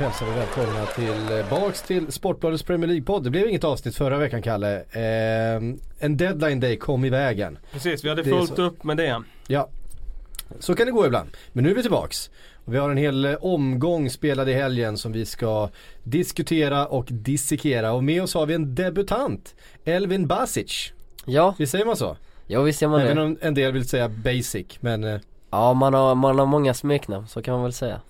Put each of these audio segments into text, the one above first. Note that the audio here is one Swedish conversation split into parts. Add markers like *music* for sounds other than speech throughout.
Hälsar vi välkomna tillbaks till Sportbladets Premier League-podd. Det blev inget avsnitt förra veckan Kalle. Eh, en deadline day kom i vägen. Precis, vi hade fullt upp med det. Ja, så kan det gå ibland. Men nu är vi tillbaks. Och vi har en hel eh, omgång spelad i helgen som vi ska diskutera och dissekera. Och med oss har vi en debutant, Elvin Basic. Ja, Visst säger man så? ja visst gör man Även det. om en del vill säga basic. Men eh, Ja, man har, man har många smeknamn, så kan man väl säga.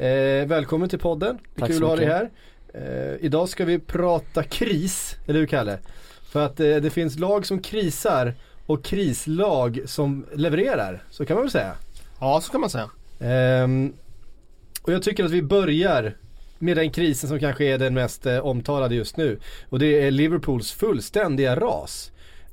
Eh, välkommen till podden, det är Tack kul att ha dig här. Eh, idag ska vi prata kris, eller hur Kalle? För att eh, det finns lag som krisar och krislag som levererar, så kan man väl säga. Ja, så kan man säga. Ehm, och jag tycker att vi börjar med den krisen som kanske är den mest eh, omtalade just nu. Och det är Liverpools fullständiga ras.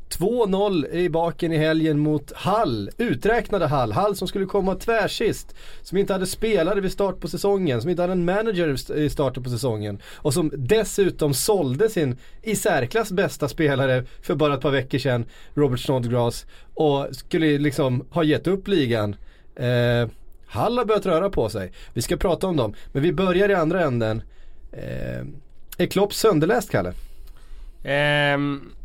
2-0 i baken i helgen mot Hall, uträknade Hall. Hall som skulle komma tvärsist. Som inte hade spelare vid start på säsongen, som inte hade en manager i starten på säsongen. Och som dessutom sålde sin i särklass bästa spelare för bara ett par veckor sedan, Robert Snodgrass. Och skulle liksom ha gett upp ligan. Eh, Hall har börjat röra på sig. Vi ska prata om dem. Men vi börjar i andra änden. Eh, är Klopp sönderläst Kalle? Um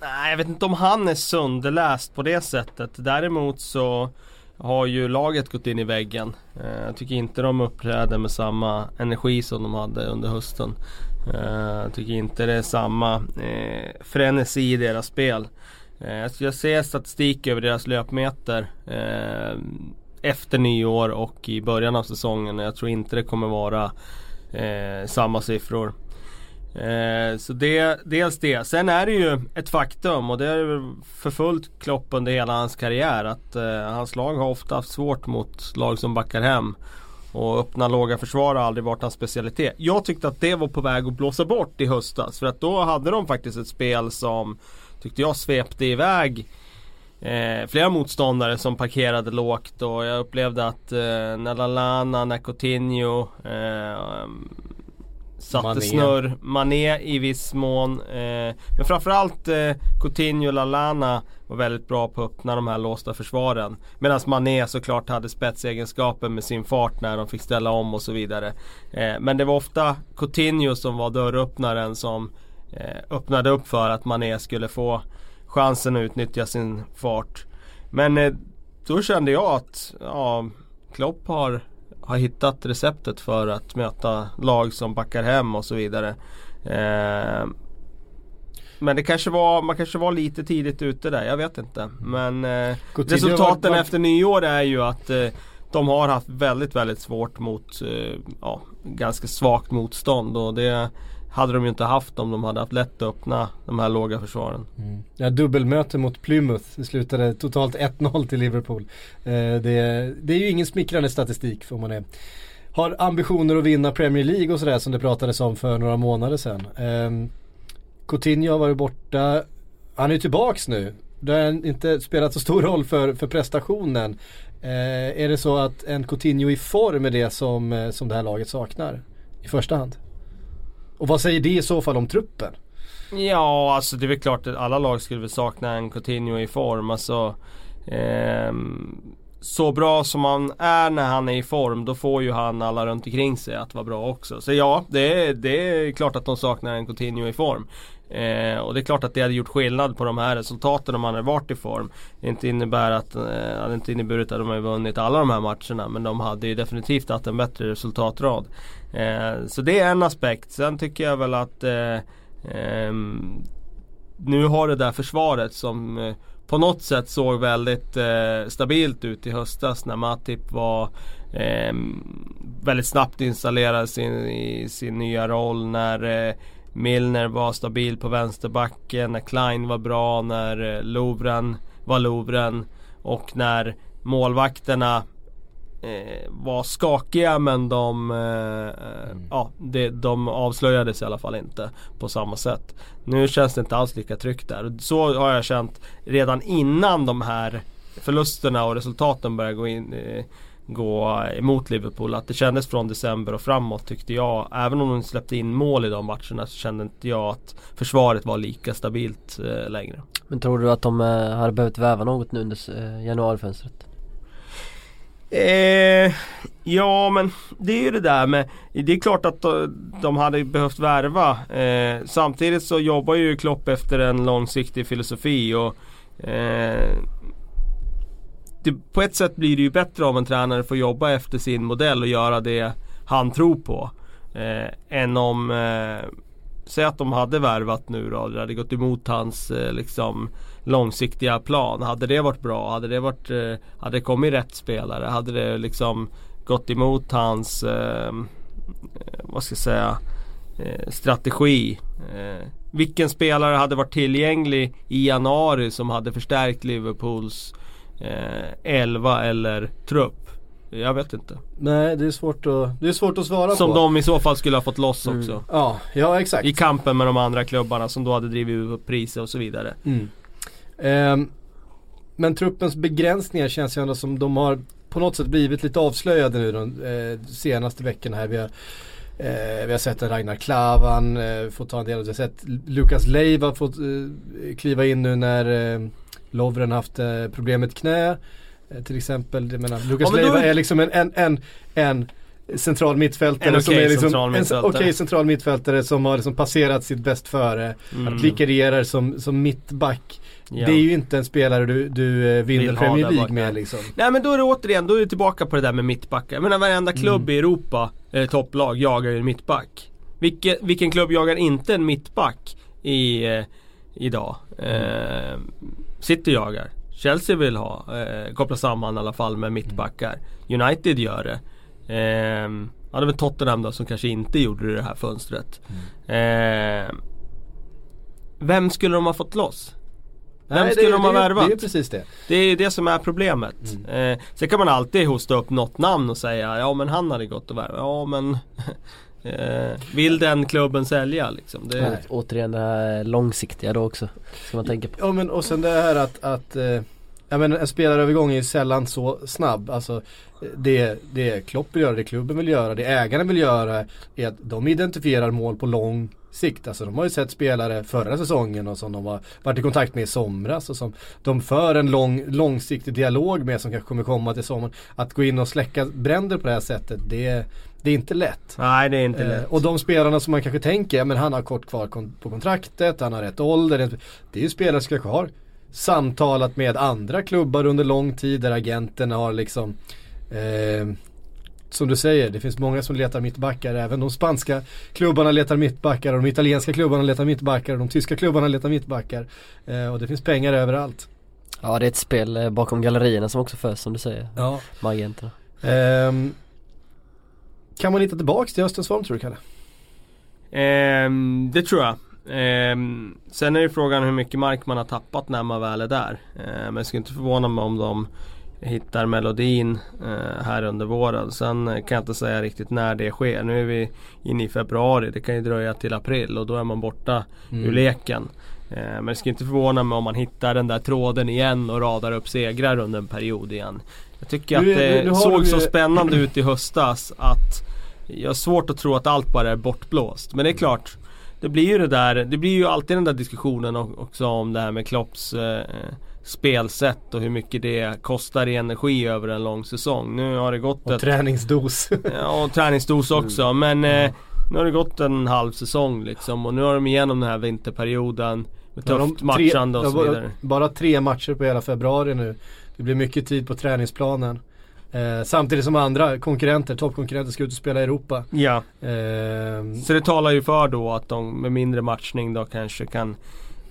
nej, jag vet inte om han är sönderläst på det sättet. Däremot så har ju laget gått in i väggen. Eh, jag tycker inte de uppträder med samma energi som de hade under hösten. Eh, jag tycker inte det är samma eh, frenesi i deras spel. Jag- ser statistik över deras löpmeter efter nyår och i början av säsongen. Jag tror inte det kommer vara samma siffror. Eh, så det, dels det. Sen är det ju ett faktum och det är förfullt Klopp under hela hans karriär att eh, hans lag har ofta haft svårt mot lag som backar hem. Och öppna låga försvar har aldrig varit hans specialitet. Jag tyckte att det var på väg att blåsa bort i höstas. För att då hade de faktiskt ett spel som tyckte jag svepte iväg eh, flera motståndare som parkerade lågt. Och jag upplevde att eh, Nalalana, Nacotinho, eh, satte Mané. snurr. Mané i viss mån. Eh, men framförallt eh, Coutinho och Lallana var väldigt bra på att öppna de här låsta försvaren. Medan Mané såklart hade spetsegenskaper med sin fart när de fick ställa om och så vidare. Eh, men det var ofta Coutinho som var dörröppnaren som eh, öppnade upp för att Mané skulle få chansen att utnyttja sin fart. Men eh, då kände jag att ja, Klopp har har hittat receptet för att möta lag som backar hem och så vidare. Eh, men det kanske var, man kanske var lite tidigt ute där, jag vet inte. Men eh, resultaten efter nyår är ju att eh, de har haft väldigt, väldigt svårt mot eh, ja, ganska svagt motstånd. Och det hade de ju inte haft om de hade haft lätt att öppna de här låga försvaren. Mm. Ja, dubbelmöte mot Plymouth. Det slutade totalt 1-0 till Liverpool. Eh, det, det är ju ingen smickrande statistik om man är, har ambitioner att vinna Premier League och sådär som det pratades om för några månader sedan. Eh, Coutinho har varit borta. Han är ju tillbaks nu. Det har inte spelat så stor roll för, för prestationen. Eh, är det så att en Coutinho i form är det som, eh, som det här laget saknar? I första hand. Och vad säger det i så fall om truppen? Ja, alltså det är väl klart att alla lag skulle väl sakna en Coutinho i form. Alltså, eh, så bra som han är när han är i form, då får ju han alla runt omkring sig att vara bra också. Så ja, det är, det är klart att de saknar en Coutinho i form. Eh, och det är klart att det hade gjort skillnad på de här resultaten om han hade varit i form. Det inte innebär att, eh, hade inte inneburit att de hade vunnit alla de här matcherna. Men de hade ju definitivt haft en bättre resultatrad. Eh, så det är en aspekt. Sen tycker jag väl att eh, ehm, nu har det där försvaret som eh, på något sätt såg väldigt eh, stabilt ut i höstas när Matip var eh, väldigt snabbt installerad sin, i sin nya roll. När eh, Milner var stabil på vänsterbacken, när Klein var bra, när eh, Lovren var Lovren och när målvakterna eh, var skakiga men de, eh, ja, det, de avslöjades i alla fall inte på samma sätt. Nu känns det inte alls lika tryggt där. Så har jag känt redan innan de här förlusterna och resultaten började gå in eh, gå emot Liverpool. Att det kändes från december och framåt tyckte jag. Även om de släppte in mål i de matcherna så kände inte jag att försvaret var lika stabilt eh, längre. Men tror du att de eh, hade behövt väva något nu under eh, januarifönstret? Eh, ja men det är ju det där med Det är klart att de hade behövt värva eh, Samtidigt så jobbar ju Klopp efter en långsiktig filosofi och eh, det, På ett sätt blir det ju bättre om en tränare får jobba efter sin modell och göra det han tror på eh, Än om eh, Säg att de hade värvat nu då, det hade gått emot hans eh, liksom långsiktiga plan. Hade det varit bra? Hade det, varit, eh, hade det kommit rätt spelare? Hade det liksom gått emot hans, eh, eh vad ska jag säga, eh, strategi? Eh, vilken spelare hade varit tillgänglig i januari som hade förstärkt Liverpools eh, elva eller trupp? Jag vet inte. Nej det är svårt att, det är svårt att svara som på. de i så fall skulle ha fått loss Mm. också. Ja, ja exakt. I kampen med de andra klubbarna som då hade drivit upp priser och så vidare. Mm. Ehm, men truppens begränsningar känns ju ändå som de har på något sätt blivit lite avslöjade nu de eh, senaste veckorna här. Vi har, eh, vi har sett Ragnar Klavan eh, få ta en del av det. Vi har sett Lukas Leiva få eh, kliva in nu när eh, Lovren haft eh, problem med ett knä. Eh, till exempel, jag menar, Lukas Ja, men då- Leiva är liksom en, en, en, en central mittfältare En som är liksom central en mittfältare. okej central mittfältare som har liksom passerat sitt bäst före. Mm. Vikarierar som, som mittback. Ja. Det är ju inte en spelare du, du eh, vinner Premier League med liksom. Nej men då är det återigen, då är det tillbaka på det där med mittbackar. Jag menar varenda klubb Mm. i Europa, eh, topplag, jagar ju en mittback. Vilke, vilken klubb jagar inte en mittback i, eh, idag? Eh, City jagar. Chelsea vill ha, eh, koppla samman i alla fall med mittbackar. United gör det. Eh, ja det väl Tottenham då som kanske inte gjorde det här fönstret. Eh, vem skulle de ha fått loss? Vem Nej, skulle det, de ha det, värvat? Det är precis det. Det är det som är problemet. Eh, sen kan man alltid hosta upp något namn och säga ja men han hade gått och värva. Ja men eh, Vill den klubben sälja liksom? Det, Nej. Återigen det här långsiktiga då också. Ska man tänka på. Ja men och sen det här att, att eh, jag menar, en spelarövergång är ju sällan så snabb. Alltså det, det Klopp vill göra, det klubben vill göra, det ägarna vill göra är att de identifierar mål på lång sikt. Alltså de har ju sett spelare förra säsongen och som de har varit i kontakt med i somras och som de för en lång, långsiktig dialog med som kanske kommer komma till sommaren. Att gå in och släcka bränder på det här sättet, det, det är inte lätt. Nej det är inte Eh, lätt. och de spelarna som man kanske tänker, men han har kort kvar kon- på kontraktet, han har rätt ålder. Det är ju spelare som kanske har samtalat med andra klubbar under lång tid där agenten har liksom eh, som du säger, det finns många som letar mittbackar. Även de spanska klubbarna letar mittbackar och de italienska klubbarna letar mittbackar och de tyska klubbarna letar mittbackar. Eh, och det finns pengar överallt. Ja det är ett spel eh, bakom gallerierna som också förs som du säger. Ja. Med agenterna. Ehm, kan man hitta tillbaks till höstens form tror du Kalle? Ehm, det tror jag. Ehm, sen är det frågan hur mycket mark man har tappat när man väl är där. Ehm, men jag skulle inte förvåna mig om de hittar melodin eh, här under våren. Sen eh, kan jag inte säga riktigt när det sker. Nu är vi inne i februari. Det kan ju dröja till april och då är man borta ur leken. Eh, men det skulle inte förvåna mig om man hittar den där tråden igen och radar upp segrar under en period igen. Jag tycker Nu- att det nu- nu såg de ju- så spännande ut i höstas att jag har svårt att tro att allt bara är bortblåst. Men det är klart, det blir ju det där, det blir ju alltid den där diskussionen också om det här med Klopps eh, spelsätt och hur mycket det kostar i energi över en lång säsong. Nu har det gått Och ett träningsdos. *laughs* Ja, och träningsdos också. Men eh, nu har det gått en halv säsong liksom. Och nu har de igenom den här vinterperioden. Med tufft tre- matchande och så vidare. Bara tre matcher på hela februari nu. Det blir mycket tid på träningsplanen. Eh, samtidigt som andra konkurrenter, toppkonkurrenter ska ut och spela i Europa. Ja, Eh, så det talar ju för då att de med mindre matchning då kanske kan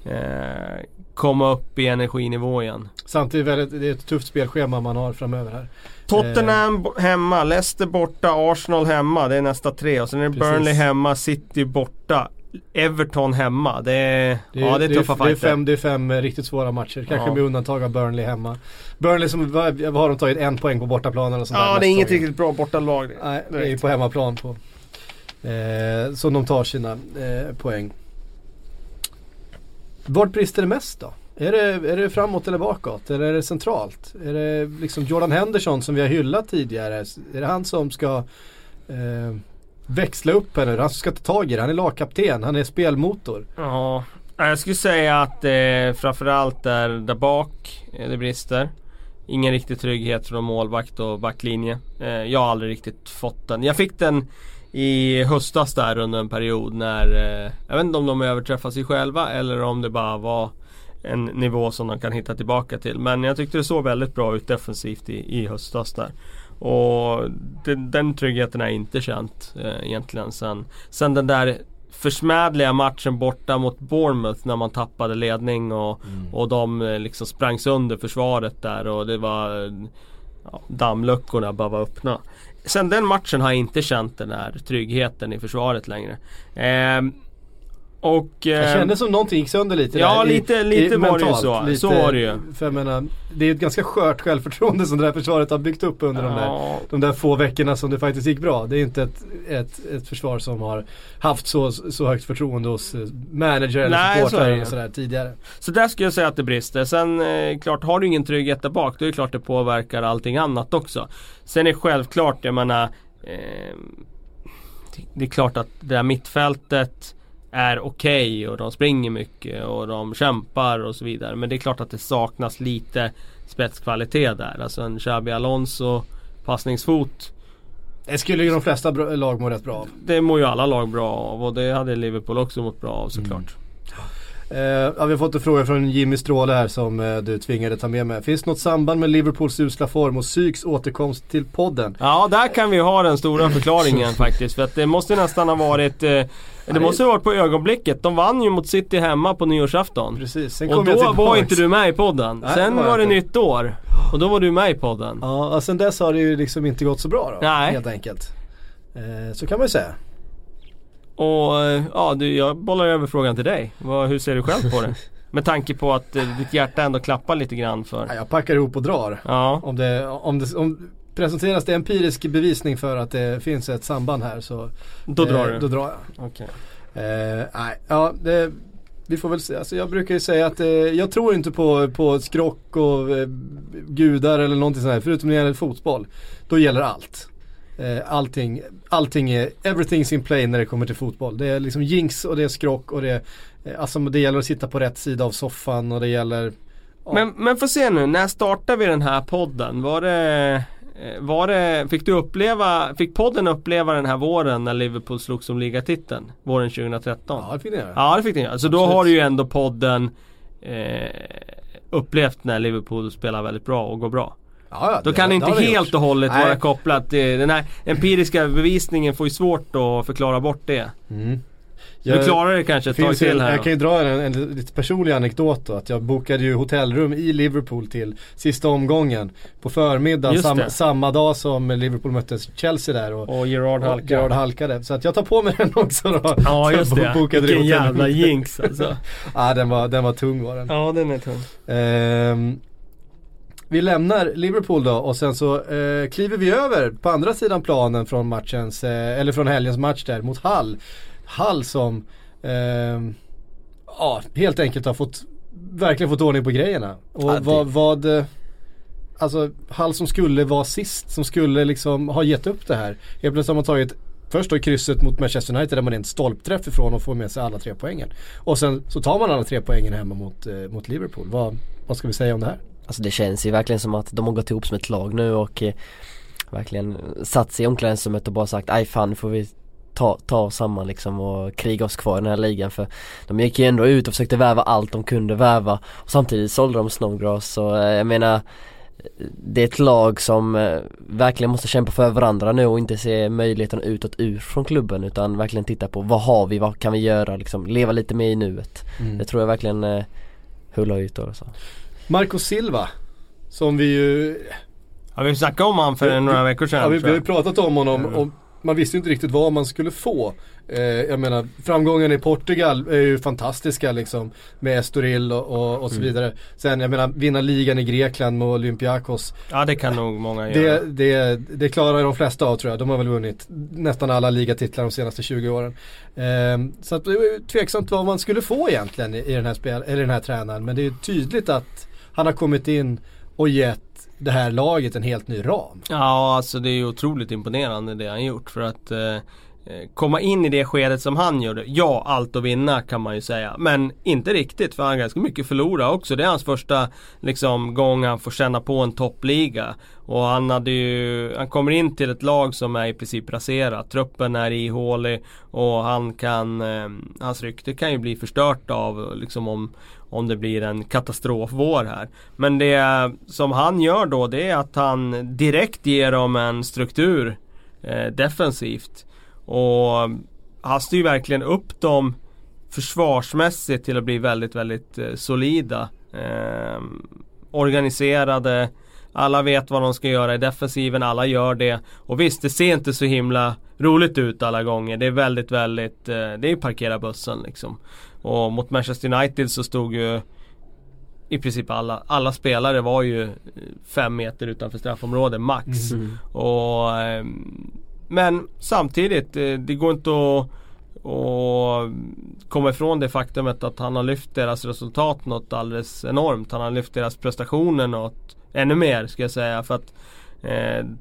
eh, komma upp i energinivå igen. samtidigt väldigt, det är ett tufft spelschema man har framöver här. Tottenham bo- hemma, Leicester borta, Arsenal hemma. Det är nästa tre. Och sen är det Precis. Burnley hemma, City borta. Everton hemma. Det är, Det är, ja, det är tuffa det är, fighter. fem, det är fem eh, riktigt svåra matcher. Kanske Ja. med undantag av Burnley hemma. Burnley som, vad, har de tagit? En poäng på bortaplan eller sånt Ja, det är inget riktigt bra bortalag. Nej, det är ju på hemmaplan på. Eh, så de tar sina eh, poäng. Vart brister det mest då? Är det, är det framåt eller bakåt? Eller är det centralt? Är det liksom Jordan Henderson som vi har hyllat tidigare? Är det han som ska eh, växla upp här nu? Han som ska ta tag i det? Han är lagkapten, han är spelmotor. Ja, jag skulle säga att det framförallt är där bak eh, det brister. Ingen riktig trygghet från målvakt och backlinje. Eh, Jag har aldrig riktigt fått den. Jag fick den i höstas där under en period när eh, Jag vet inte om de överträffade sig själva eller om det bara var en nivå som de kan hitta tillbaka till. Men jag tyckte det såg väldigt bra ut defensivt i, i höstas där. Och det, den tryggheten har jag inte känt eh, egentligen sen, sen den där försmädliga matchen borta mot Bournemouth när man tappade ledning och, och de eh, liksom sprang sönder försvaret där och det var eh, ja, Dammluckorna bara var öppna. Sen den matchen har jag inte känt den här tryggheten i försvaret längre. Ehm, och... Jag ehm, kände som någonting gick sönder lite Ja, där i- lite- lite var det ju så. Lite, Så var det ju. För jag menar, det är ett ganska skört självförtroende som det här försvaret har byggt upp under de, där, ja, de där få veckorna som det faktiskt gick bra. Det är inte ett, ett, ett försvar som har haft så, så högt förtroende hos eh, manager eller så supportrar det. och sådär tidigare. Så där skulle jag säga att det brister. Sen eh, klart, har du ingen trygghet där bak då är det klart det påverkar allting annat också. Sen är det självklart, jag menar eh, det- Det är klart att det där mittfältet är okej och de springer mycket och de kämpar och så vidare. Men det är klart att det saknas lite spetskvalitet där. Alltså en Xabi Alonso passningsfot. Det skulle ju de flesta lag må rätt bra av. Det mår ju alla lag bra av och det hade Liverpool också mått bra av såklart. Eh, ja, vi har fått en fråga från Jimmy Stråle här som eh, du tvingade ta med mig. Finns det något samband med Liverpools usla form och psyks återkomst till podden? Ja, där kan vi ha den stora förklaringen *laughs* faktiskt. För att det måste nästan ha varit eh, Det måste ha varit på ögonblicket. De vann ju mot City hemma på nyårsafton. Precis, sen Och kom jag då tillbaks. var inte du med i podden. Nej, Sen var var det jag nytt år. Och då var du med i podden. Ja, och sen dess har det ju liksom inte gått så bra då. Nej. Helt enkelt. Eh, så kan man ju säga. Och ja, du, jag bollar över frågan till dig. Vad, hur ser du själv på det? *laughs* Med tanke på att eh, ditt hjärta ändå klappar lite grann Ja, för... jag packar ihop och drar. Ja. Om det, om det om presenteras det empirisk bevisning för att det finns ett samband här så Då drar eh, du? Då drar jag. Okej. Eh, nej, ja det, vi får väl se. Alltså jag brukar ju säga att eh, jag tror inte på, på skrock och eh, gudar eller någonting sånt här. Förutom när det gäller fotboll. Då gäller allt. Eh, allting, allting är, everything's in play när det kommer till fotboll. Det är liksom jinx och det är skrock och det är, eh, alltså det gäller att sitta på rätt sida av soffan och det gäller ja. Men, men få se nu, när startade vi den här podden? Var det, eh, var det, fick du uppleva, fick podden uppleva den här våren när Liverpool slogs om ligatiteln? Våren 2013? Ja det fick ni göra. Ja det fick den göra. Så då Absolut. har du ju ändå podden eh, upplevt när Liverpool spelar väldigt bra och går bra. Ja, Då kan det inte helt gjort. och hållet Nej. vara kopplat till den här empiriska bevisningen får ju svårt att förklara bort det. Mm. Du klarar det kanske ett tag till här Jag kan ju dra en, en lite personlig anekdot då. Att jag bokade ju hotellrum i Liverpool till sista omgången. På förmiddagen sam, samma dag som Liverpool mötte Chelsea där. Och, Och Gerard och halkar. Gerard halkade. Så att jag tar på mig den *laughs* också då. Ja just det. Bokade Vilken jävla jinx alltså. *laughs* Ja den var, den var tung var den. Ja den är tung. Ehm, vi lämnar Liverpool då och sen så eh, kliver vi över på andra sidan planen från matchens, eh, eller från helgens match där mot Hall. Hall som ehm, ja, helt enkelt har fått, verkligen fått ordning på grejerna. Och Ja, vad, vad eh, Alltså Hall som skulle vara sist, som skulle liksom ha gett upp det här. Helt plötsligt har man tagit Först då krysset mot Manchester United där man är en stolpträff ifrån och får med sig alla tre poängen. Och sen så tar man alla tre poängen hemma mot, eh, mot Liverpool. Vad, vad ska vi säga om det här? Alltså det känns ju verkligen som att de har gått ihop som ett lag nu och eh, verkligen satt sig i omklädningsrummet och bara sagt aj fan får vi ta, ta oss samman liksom och kriga oss kvar i den här ligan för de gick ju ändå ut och försökte värva allt de kunde värva och samtidigt sålde de Snodgrass så eh, jag menar det är ett lag som eh, verkligen måste kämpa för varandra nu och inte se möjligheten utåt ur från klubben utan verkligen titta på vad har vi, vad kan vi göra liksom, leva lite mer i nuet. Det tror jag verkligen eh, Hull har gjort då så. Marco Silva. Som vi ju, Ja vi snackade om han för några veckor sedan ja, vi, vi har ju pratat om honom Mm. och man visste ju inte riktigt vad man skulle få. Eh, jag menar framgången i Portugal är ju fantastiska liksom med Estoril och, och, och så vidare. Sen jag menar vinna ligan i Grekland med Olympiakos. Ja det kan nog många göra. Det, det, klarar de flesta av tror jag. De har väl vunnit nästan alla ligatitlar de senaste 20 åren. Eh, så att det var tveksamt vad man skulle få egentligen i, i den, här spel, eller den här tränaren. Men det är ju tydligt att han har kommit in och gett det här laget en helt ny ram. Ja, alltså det är ju otroligt imponerande det han gjort för att eh, eh komma in i det skedet som han gjorde. Ja, allt att vinna kan man ju säga. Men inte riktigt för han har ganska mycket förlora också. Det är hans första liksom, gång han får känna på en toppliga. Och han hade ju, han kommer in till ett lag som är i princip raserat. Truppen är ihålig och han kan, eh, hans rykte kan ju bli förstört av liksom om, om det blir en katastrofvår här. Men det som han gör då det är att han direkt ger dem en struktur eh, defensivt. Och han styr verkligen upp dem försvarsmässigt till att bli väldigt, väldigt eh, solida. Eh, organiserade. Alla vet vad de ska göra i defensiven, alla gör det. Och visst, det ser inte så himla roligt ut alla gånger. Det är väldigt, väldigt, eh, det är parkera bussen liksom. Och mot Manchester United så stod ju i princip alla, alla spelare var ju fem meter utanför straffområdet max. Mm. Och, ehm, men samtidigt, eh, det går inte att, att komma ifrån det faktumet att han har lyft deras resultat något alldeles enormt. Han har lyft deras prestationer något ännu mer ska jag säga. För att Eh,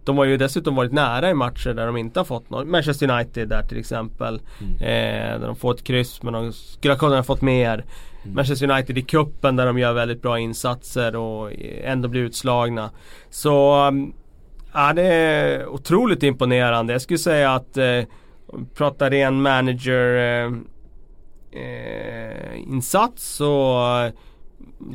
de har ju dessutom varit nära i matcher där de inte har fått något. Manchester United där till exempel. Eh, där de får ett kryss men de skulle ha kunnat fått mer. Manchester United i kuppen där de gör väldigt bra insatser och ändå blir utslagna. Så um, ja, det är otroligt imponerande. Jag skulle säga att eh, pratar ren manager eh, eh, insats så eh,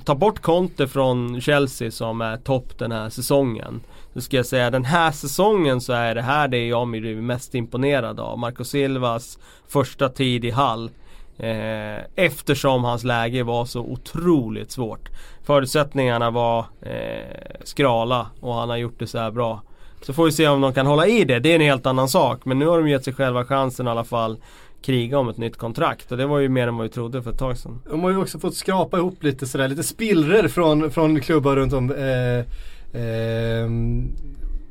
ta bort Conte från Chelsea som är topp den här säsongen. Så ska jag säga den här säsongen så är det här det jag blir mest imponerad av. Marco Silvas första tid i Hall. Eh, eftersom hans läge var så otroligt svårt. Förutsättningarna var eh, skrala och han har gjort det så här bra. Så får vi se om de kan hålla i det. Det är en helt annan sak. Men nu har de gett sig själva chansen i alla fall kriga om ett nytt kontrakt. Och det var ju mer än vad vi trodde för ett tag sedan. De har ju också fått skrapa ihop lite sådär, lite spillror från, från klubbar runt om. Eh,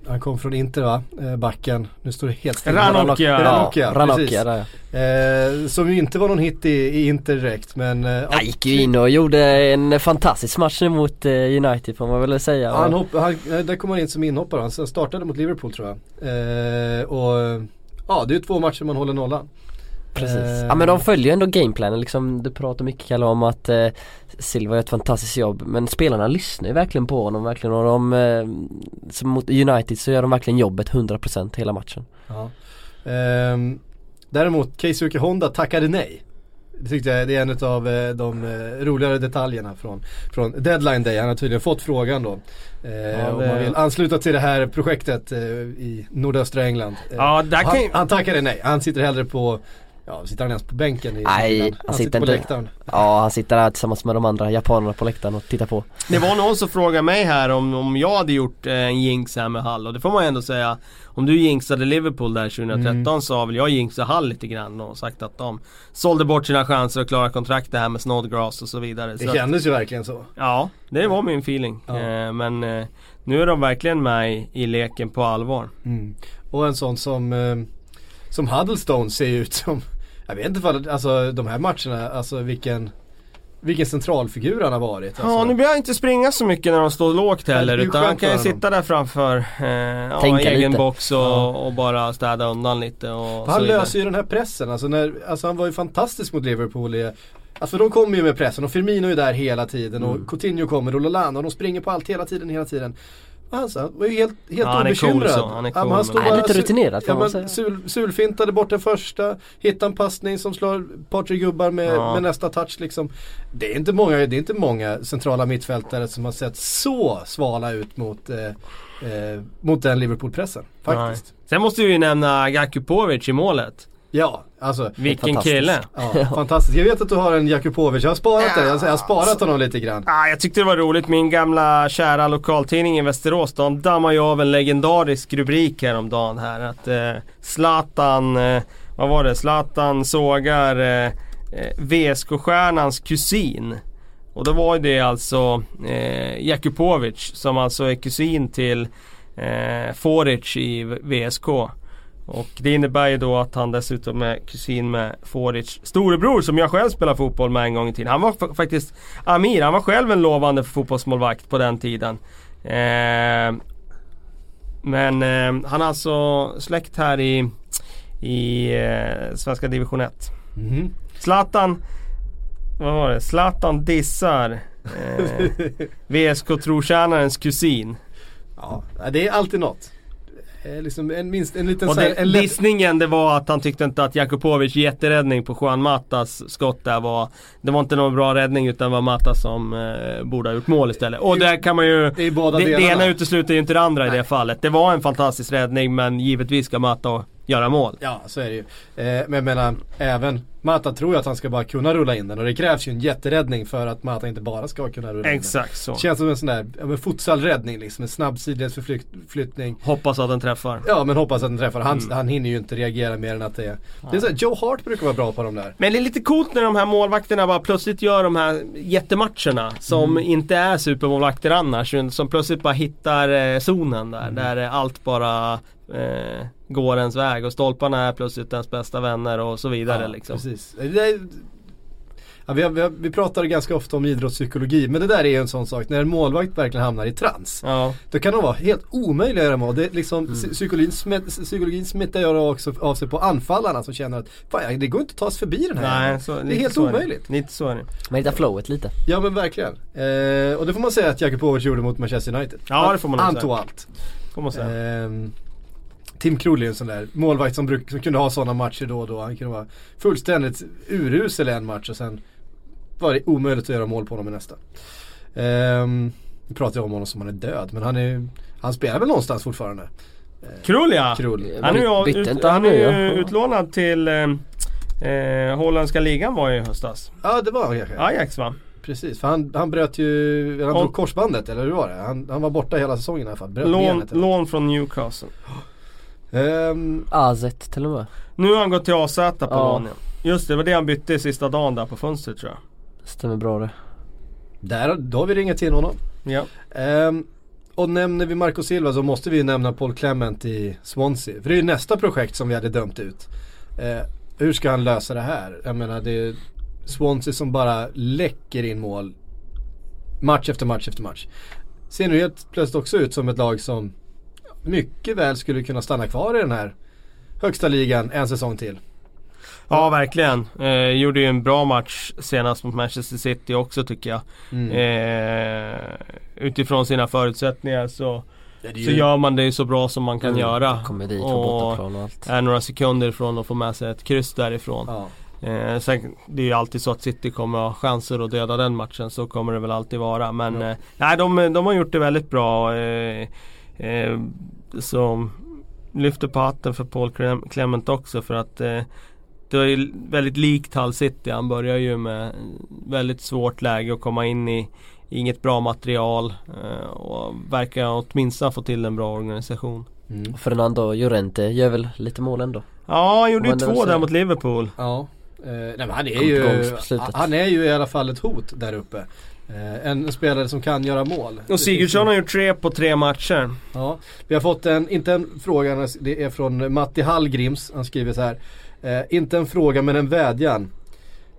han kom från Inter va? Eh, backen. Nu står det helt still. Ranocchia. Ranocchia, Ranocchia precis. där ja. Eh, som ju inte var någon hit i, i Inter direkt men... Eh, Han gick ju in och gjorde en fantastisk match mot eh, United får man väl säga. Han hopp, han, eh, där kom han in som inhoppare. Han startade mot Liverpool tror jag. Eh, och ja, det är ju två matcher man håller nollan. Precis. Eh, Ja men de följer ju ändå gameplanen liksom. Du pratar mycket Kalle om att eh, Silva gör ett fantastiskt jobb men spelarna lyssnar ju verkligen på honom verkligen och de eh, som mot United så gör de verkligen jobbet 100% hela matchen. Ja. Ehm, däremot Keisuke Honda tackade nej. Det tyckte jag det är en av eh, de eh, roligare detaljerna från, från deadline day. Han har tydligen fått frågan då. Eh, Ja, Om man vill ansluta till det här projektet eh, i nordöstra England. Eh, Ja, kan han, han tackade nej. Han sitter hellre på Ja, sitter han ens på bänken i Nej, England? han sitter på inte- läktaren. Ja han sitter där tillsammans med de andra japanerna på läktaren och tittar på. Det var någon som frågade mig här om, om jag hade gjort eh, en jinx här med Hall och det får man ju ändå säga Om du jinxade Liverpool där 2013 Mm. så har väl jag jinxat Hall lite grann och sagt att de sålde bort sina chanser att klara kontrakt det här med Snodgrass och så vidare. Det så att- kändes ju verkligen så. Ja, det var min feeling. Ja. Eh, men eh, nu är de verkligen med i, i leken på allvar. Mm. Och en sån som, eh, som Huddlestone ser ut som, jag vet inte ifall, alltså de här matcherna, alltså vilken, vilken centralfigur han har varit. Alltså. Ja, nu behöver jag inte springa så mycket när de står lågt heller utan han kan ju sitta där framför eh, ja, Tänka egen lite. box och, Ja. och bara städa undan lite och Han löser ju den här pressen, alltså, när, alltså han var ju fantastisk mot Liverpool i, Alltså de kommer ju med pressen och Firmino är där hela tiden och Coutinho kommer och Lallana och de springer på allt hela tiden, hela tiden. Och Han var ju helt, helt Ja, han är cool obekymrad. så, han är cool, men- stod Nej, bara lite rutinerad, får ja, man säga. sul, Sulfintade bort den första, hittade en passning som slår ett par tre gubbar med, Ja. med nästa touch liksom. Det är, inte många, det är inte många centrala mittfältare som har sett så svala ut mot, eh, eh, mot den Liverpool-pressen. Faktiskt. Nej. Sen måste vi ju nämna Gakupovic i målet. Ja, alltså. Vilken kille! Ja, fantastiskt. Jag vet att du har en Jakubovic, jag har sparat det. Jag har sparat honom lite grann. Ah, jag tyckte det var roligt, min gamla kära lokaltidning i Västerås de dammar ju av en legendarisk rubrik häromdagen här att eh, Zlatan, eh, vad var det? Zlatan sågar eh, eh, VSK-stjärnans kusin. Och då var det alltså eh, Jakubovic som alltså är kusin till eh, Foric i VSK. Och det innebär ju då att han dessutom är kusin med Foric storebror som jag själv spelade fotboll med en gång i tiden. Han var fa- faktiskt Amir, han var själv en lovande fotbollsmålvakt på den tiden. Eh, men eh, han är alltså släkt här i, i eh, svenska division 1. Mhm. Zlatan, vad var det? Zlatan dissar *laughs* eh, VSK-trotjänarens kusin. Ja, det är alltid något. Eh, Liksom en, minst, en liten Och här, det, en lätt... dissningen det var att han tyckte inte att Jakubovic jätteräddning på Juan Matas skott där var Det var inte någon bra räddning utan det var Mata som eh, borde ha gjort mål istället. Och där kan man ju Det det, det ena utesluter ju inte det andra i det fallet. Det var en fantastisk räddning men givetvis ska Mata göra mål. Ja, så är det ju. Eh, men jag menar, även Mata tror ju att han ska bara kunna rulla in den och det krävs ju en jätteräddning för att Mata inte bara ska kunna rulla in den. Exakt så. Känns som en sån där, ja men futsalräddning liksom, en snabb sidledsförflyttning. Hoppas att den träffar. Ja men hoppas att den träffar. Han, Mm. han hinner ju inte reagera mer än att det är. Det är så här, Joe Hart brukar vara bra på de där. Men det är lite coolt när de här målvakterna bara plötsligt gör de här jättematcherna som inte är supermålvakter annars. Som plötsligt bara hittar eh, zonen där. Där eh, allt bara eh, går ens väg och stolparna är plötsligt ens bästa vänner och så vidare. liksom. precis. Det är, ja, vi, har, vi, har, vi pratar ganska ofta om idrottspsykologi men det där är ju en sån sak. När en målvakt verkligen hamnar i trans. Ja. Då kan de vara helt omöjliga att göra mål. Det är liksom, Mm. psy- psykologin, smet, psykologin smittar också av sig på anfallarna som känner att fan, det går inte att ta sig förbi den här. Nej, så, det är helt så omöjligt. Det. Lite så är det. Man hittar flowet lite. Ja men verkligen. Eh, och det får man säga att Jakubovic gjorde mot Manchester United. Ja, det får man nog Han säga. tog allt. Får man säga. Ehm, Tim Krul är en sån där målvakt som, bruk, som kunde ha sådana matcher då och då. Han kunde vara fullständigt urusel en match och sen var det omöjligt att göra mål på honom i nästa. Um, nu pratar jag om honom som han är död men han, är, han spelar väl någonstans fortfarande. Krull ja! Krull. Han är ju, ut, inte han han är utlånad till eh, eh, holländska ligan var ju i höstas. Ja det var han kanske. Ajax va? Precis, för han, han bröt ju, han drog korsbandet eller hur var det? Han, han var borta hela säsongen i alla fall. Bröt Lån, benet. lån från Newcastle. Ehm, AZ till och med. Nu har han gått till AZ på lån ja. Just det, det var det han bytte sista dagen där på fönstret tror jag. Stämmer bra det. där, då har vi ringat till honom. Ja. Ehm, och nämner vi Marco Silva så måste vi ju nämna Paul Clement i Swansea. För det är ju nästa projekt som vi hade dömt ut. Eh, hur ska han lösa det här? Jag menar det är Swansea som bara läcker in mål. Match efter match efter match. Ser nu helt plötsligt också ut som ett lag som mycket väl skulle kunna stanna kvar i den här högsta ligan en säsong till. Ja verkligen. Eh, gjorde ju en bra match senast mot Manchester City också tycker jag. Mm. Eh, utifrån sina förutsättningar så, är så ju- gör man det ju så bra som man kan Mm. göra. Kommer dit Och och allt. är några sekunder ifrån att få med sig ett kryss därifrån. Ja. Eh, sen, det är ju alltid så att City kommer ha chanser att döda den matchen. Så kommer det väl alltid vara. Men Ja. eh, nej, de, de har gjort det väldigt bra. Eh, eh, så lyfter på hatten för Paul Clem- Clement också för att eh, det är ju väldigt likt Hull City. Han börjar ju med väldigt svårt läge att komma in i Inget bra material eh, och verkar åtminstone få till en bra organisation. Mm. Fernando Llorente gör väl lite mål ändå. Ja, han gjorde ju var två där mot Liverpool. Ja. Eh, nej, men han är ju, han är ju i alla fall ett hot där uppe. Eh, en spelare som kan göra mål. Och Sigurdsson har gjort tre på tre matcher. Ja, vi har fått en, inte en fråga, det är från Matti Hallgrims. Han skriver så här. Eh, inte en fråga men en vädjan.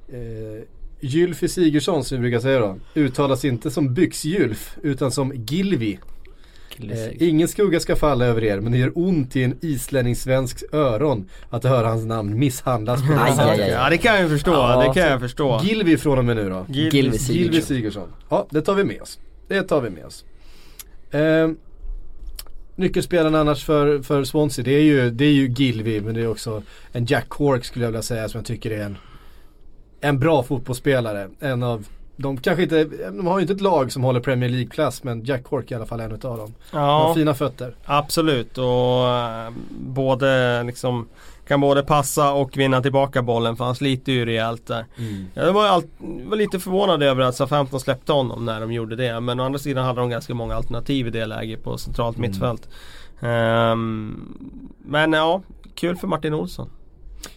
Eh, Gylfi Sigurdsson som vi brukar säga då. Uttalas inte som Byxgylf utan som Gilvi. Eh, ingen skugga ska falla över er men det gör ont i en islänning-svensks öron att höra hans namn misshandlas på det sättet. Ja det kan jag förstå, Ja, det kan jag förstå. Gilvi från och med nu då. Gilvis- Gilvis Sigurdsson. Gilvi Sigurdsson. Ja, det tar vi med oss. Det tar vi med oss. Eh, nyckelspelaren annars för, för Swansea det är, ju, det är ju Gilvi men det är också en Jack Cork skulle jag vilja säga som jag tycker är en, en bra fotbollsspelare. En av de kanske inte, de har ju inte ett lag som håller Premier League-klass men Jack Cork är i alla fall en utav dem. Han har Ja, fina fötter. absolut och eh, både liksom kan både passa och vinna tillbaka bollen för han sliter ju rejält där. Mm. Jag var, all, var lite förvånad över att SA-15 släppte honom när de gjorde det. Men å andra sidan hade de ganska många alternativ i det läget på centralt Mm. mittfält. Ehm, men ja, kul för Martin Olsson.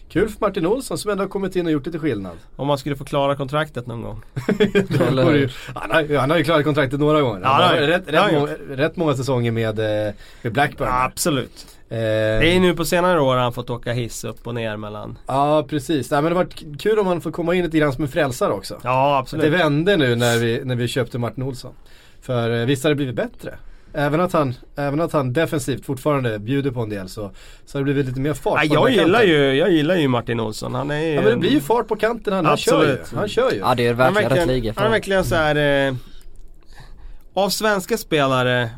Kul för Martin Olsson som ändå har kommit in och gjort lite skillnad. Om man skulle få klara kontraktet någon gång. *laughs* Ju- han, har, ju- han har ju klarat kontraktet några gånger. Ja, Han har han. rätt, rätt, han många, rätt många säsonger med, eh, med Blackburn. Ja, absolut. Eh, Det är nu på senare år han fått åka hiss upp och ner mellan. Ja precis, Nej, men det har varit kul om man får komma in lite grann som en frälsare också. Ja Att absolut. det vände nu när vi, när vi köpte Martin Olsson. För eh, visst har det blivit bättre. Även att han, även att han defensivt fortfarande bjuder på en del så, så har det blivit lite mer fart Ja, på jag, gillar kanten. ju, jag gillar ju Martin Olsson. Han är ju... Ja men det blir ju fart på kanten han, han kör ju. Han kör ju. Ja det är verkligen rätt liga för han är verkligen så här. Eh, av svenska spelare,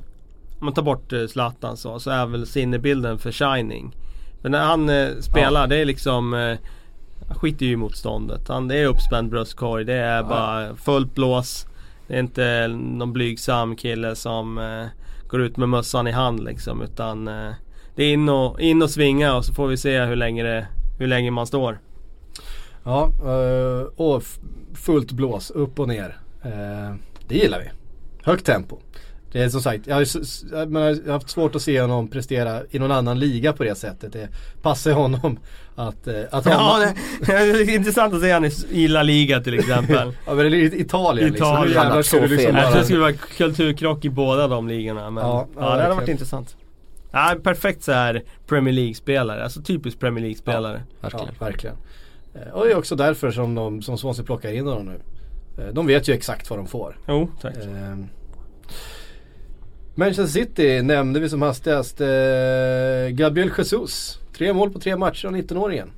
om man tar bort eh, Zlatan så, så är väl sinnebilden för Shining. Men när han eh, spelar, det är liksom eh, Han skiter ju i motståndet. Han, det är uppspänd bröstkorg, det är bara fullt blås. Det är inte någon blygsam kille som eh, går ut med mössan i hand liksom. Utan eh, det är in och, in och svinga och så får vi se hur länge, det, hur länge man står. Ja, eh, och fullt blås, upp och ner. Eh, det gillar vi. Högt tempo. Det är som sagt, jag har, haft svårt att se honom prestera i någon annan liga på det sättet. Det passar honom att, eh, att ha Ja, *laughs* det, är intressant att se han i, La Liga till exempel. *laughs* Ja men det är Italien, liksom. Italien. Har du så liksom fel. Jag tror bara... det skulle vara kulturkrock i båda de ligorna. Men Ja, ja, ja, det hade varit verkligen. intressant. Ja, perfekt så här Premier League-spelare. Alltså typiskt Premier League-spelare. Verkligen. Ja, verkligen. Eh, Och det är också därför som, de, som Swansea plockar in honom nu. Eh, De vet ju exakt vad de får. Jo, tack. Eh, Manchester City nämnde vi som hastigast. Eh, Gabriel Jesus. Tre mål på tre matcher av 19-åringen.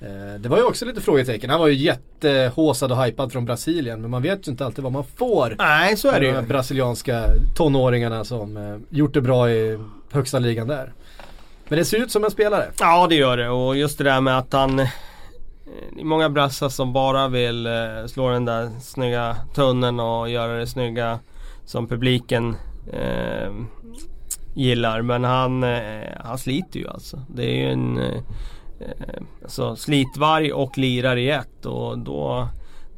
Eh, det var ju också lite frågetecken. Han var ju jättehåsad och hypad från Brasilien. Men man vet ju inte alltid vad man får. Nej, så är det De ju. brasilianska tonåringarna som eh, gjort det bra i högsta ligan där. Men det ser ut som en spelare. Ja, det gör det. Och just det där med att han... eh, Det är många brassar som bara vill eh, slå den där snygga tunneln och göra det snygga som publiken eh, gillar. Men han, eh, han sliter ju alltså. Det är ju en eh, alltså, slitvarg och lirar i ett. Och då,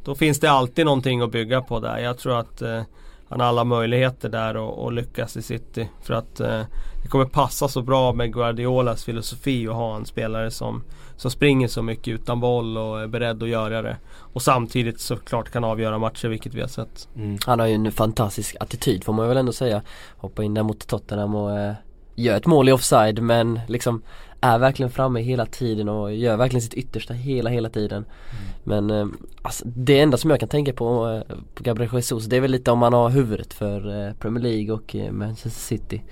då finns det alltid någonting att bygga på där. Jag tror att eh, han har alla möjligheter där och, och lyckas i City. För att eh, det kommer passa så bra med Guardiolas filosofi att ha en spelare som, som springer så mycket utan boll och är beredd att göra det. Och samtidigt såklart kan avgöra matcher vilket vi har sett. Han har ju en fantastisk attityd får man väl ändå säga. Hoppa in där mot Tottenham och eh, gör ett mål i offside men liksom är verkligen framme hela tiden och gör verkligen sitt yttersta hela hela tiden. Men eh, alltså, det enda som jag kan tänka på, eh, på Gabriel Jesus det är väl lite om man har huvudet för eh, Premier League och eh, Manchester City.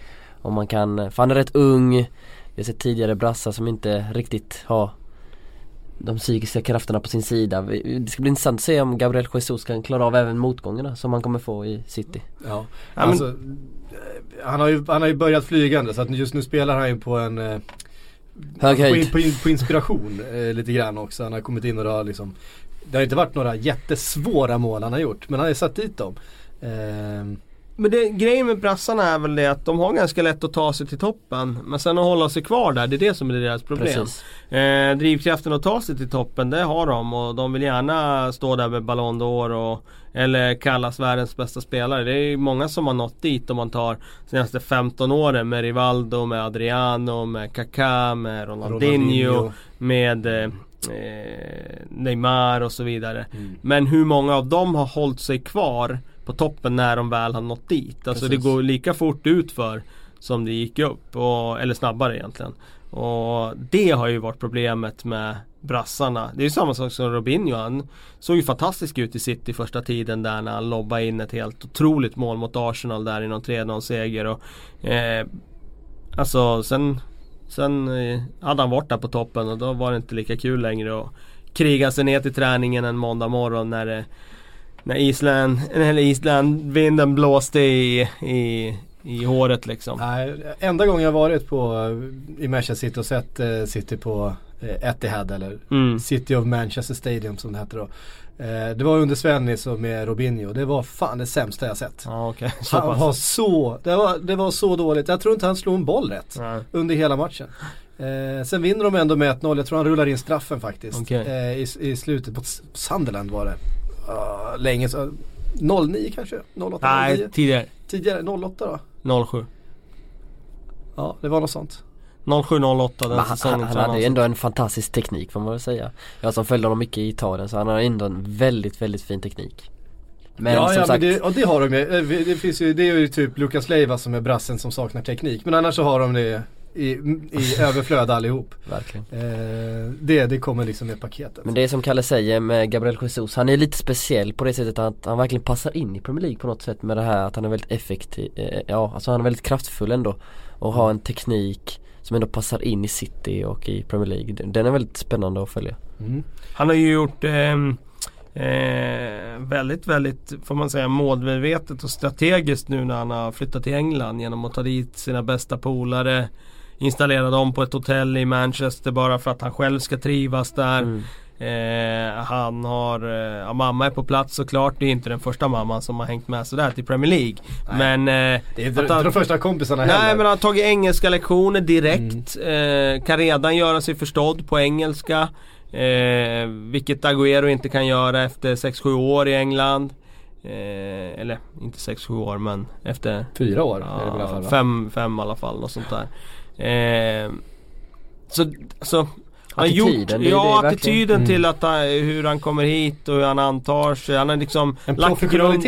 Om man kan, eh, för han är rätt ung. Vi har sett tidigare brassar som inte riktigt har de psykiska krafterna på sin sida. Det ska bli intressant att se om Gabriel Jesus kan klara av även motgångarna som han kommer få i City. Ja. Ja, men- alltså, eh, han, har ju, han har ju börjat flygande så att just nu spelar han ju på en eh, Hög höjd. på, in, på inspiration eh, lite grann också. Han har kommit in och det har liksom Det har inte varit några jättesvåra mål han har gjort men han har ju satt dit dem. Eh, Men det, grejen med brassarna är väl det att de har ganska lätt att ta sig till toppen. Men sen att hålla sig kvar där, det är det som är deras problem. Eh, drivkraften att ta sig till toppen, det har de och de vill gärna stå där med Ballon d'Or och Eller kallas världens bästa spelare. Det är ju många som har nått dit om man tar senaste 15 åren med Rivaldo, med Adriano, med Kaká, med Ronaldinho, med eh, eh, Neymar och så vidare. Mm. Men hur många av dem har hållit sig kvar på toppen när de väl har nått dit? Alltså Precis. det går lika fort ut för som det gick upp. Och, eller snabbare egentligen. Och det har ju varit problemet med brassarna. Det är ju samma sak som Robinho. Han såg ju fantastisk ut i City första tiden där när han lobbade in ett helt otroligt mål mot Arsenal där i någon 3-0 seger. Och, eh, alltså sen, sen eh, hade han varit där på toppen och då var det inte lika kul längre att kriga sig ner till träningen en måndag morgon när det när Island, eller Island vinden blåste i, i, i håret liksom. Nej, enda gången jag varit på i Manchester City och sett eh, City på eh, Etihad eller Mm. City of Manchester Stadium som det hette då. Eh, det var under Svennis och med Robinho. Det var fan det sämsta jag sett. Ja okej, så Han pass. var så, det var, det var så dåligt. Jag tror inte han slog en boll rätt Nej. under hela matchen. Eh, sen vinner de ändå med 1-0, jag tror han rullar in straffen faktiskt. Okej. Eh, i, I slutet på Sunderland var det. Uh, länge så, 09 kanske? 08, 09? Nej, tidigare. Tidigare, 08 då? 07. Ja, det var något sånt. 07-08 den han, säsongen han, hade ju ändå en fantastisk teknik får man väl säga. Jag som följde honom mycket i Italien så han har ändå en väldigt, väldigt fin teknik. Men ja, som ja sagt, men det, och det har de ju. Eh, Det, finns ju. det är ju typ Lukas Leiva som är brassen som saknar teknik. Men annars så har de det i, i överflöd allihop. *laughs* verkligen. Eh, det, det kommer liksom med paketet. Men det är som Kalle säger med Gabriel Jesus, han är lite speciell på det sättet att han verkligen passar in i Premier League på något sätt med det här att han är väldigt effektiv, eh, ja alltså han är väldigt kraftfull ändå och har en teknik som ändå passar in i City och i Premier League. Den- är väldigt spännande att följa. Mm. Han har ju gjort ehm, eh, väldigt, väldigt, får man säga, målmedvetet och strategiskt nu när han har flyttat till England genom att ta dit sina bästa polare. Installera dem på ett hotell i Manchester bara för att han själv ska trivas där. Mm. Eh, han har, eh, ja, mamma är på plats såklart. Det är inte den första mamman som har hängt med sådär till Premier League. Men eh, Det är inte de första kompisarna Nej heller. men han har tagit engelska lektioner direkt. Eh, kan redan göra sig förstådd på engelska. Eh, vilket Agüero inte kan göra efter 6-7 år i England. Eh, eller inte 6-7 år men efter Fyra år är det väl i alla fall ja, fem, fem i alla fall. Något sånt där. Eh, så alltså han Attityden, gjort, ja det attityden Mm. till att, han- hur han kommer hit och hur han antar sig. Han har liksom En lagt grund.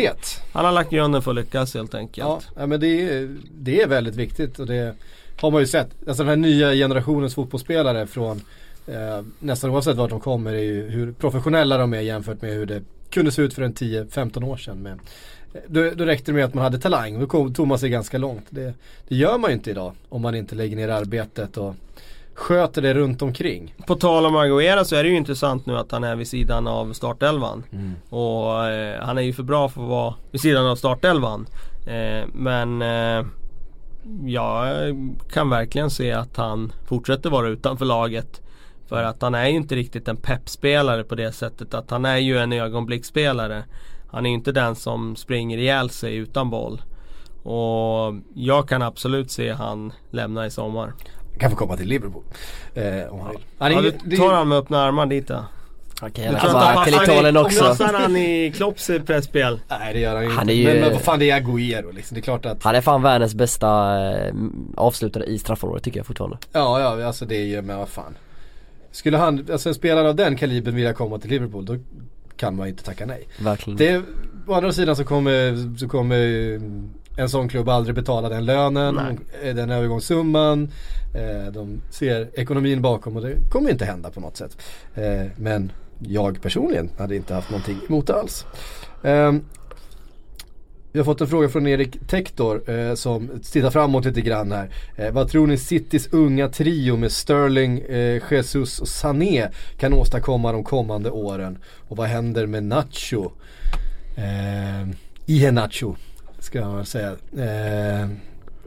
Han har lagt grunden för att lyckas helt enkelt. Ja, ja men det är, det är väldigt viktigt och det har man ju sett. Alltså den här nya generationens fotbollsspelare från eh, nästan oavsett vart de kommer är ju hur professionella de är jämfört med hur det kunde se ut för en 10-15 år sedan. Med, då, då räckte det med att man hade talang, då kom, tog man sig ganska långt. Det, det gör man ju inte idag om man inte lägger ner arbetet och sköter det runt omkring. På tal om Agüero så är det ju intressant nu att han är vid sidan av startelvan. Och eh, han är ju för bra för att vara vid sidan av startelvan. Eh, men eh, jag kan verkligen se att han fortsätter vara utanför laget. För att han är ju inte riktigt en peppspelare på det sättet att han är ju en ögonblicksspelare. Han är inte den som springer ihjäl sig utan boll. Och jag kan absolut se han lämna i sommar. Kan få komma till Liverpool. Eh, om han vill. Han är Ja, du tar han med öppna armar dit då? Han att komma han till passar Italien också. Passar han i Klopps pressspel? Nej det gör han Han inte. är ju- Men, men vad fan det är Agüero liksom. Det är klart att Han är fan världens bästa eh, avslutare i straffområdet tycker jag fortfarande. Ja, ja, alltså det är ju, men vad fan. Skulle han, alltså en spelare av den kalibern vilja komma till Liverpool, då kan man inte tacka nej. Verkligen. Det, å andra sidan så kommer, så kommer en sån klubb aldrig betala den lönen, eh, den övergångssumman. Eh, de ser ekonomin bakom och det kommer inte hända på något sätt. Eh, men jag personligen hade inte haft någonting emot det alls. Vi har fått en fråga från Erik Tektor eh, som tittar framåt lite grann här. Eh, vad tror ni Citys unga trio med Sterling, eh, Jesus och Sané kan åstadkomma de kommande åren? Och vad händer med Nacho? Eh, Iheanacho ska jag säga. Eh,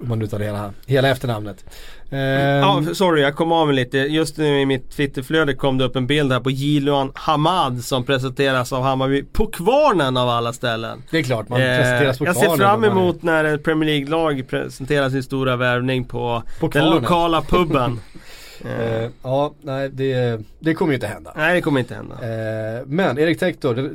om man nu tar hela, hela efternamnet. Eh, Ja, sorry jag kom av mig lite. Just nu i mitt Twitterflöde kom det upp en bild här på Jiloan Hamad som presenteras av Hammarby på Kvarnen av alla ställen. det är klart man Eh, presenteras på jag ser Kvarnen fram emot när ett Premier League-lag presenterar sin stora värvning på, På den Kvarnen. lokala puben. *laughs* Eh, ja, nej det, det kommer ju inte hända. Nej det kommer inte hända. Eh, men Erik Tektor,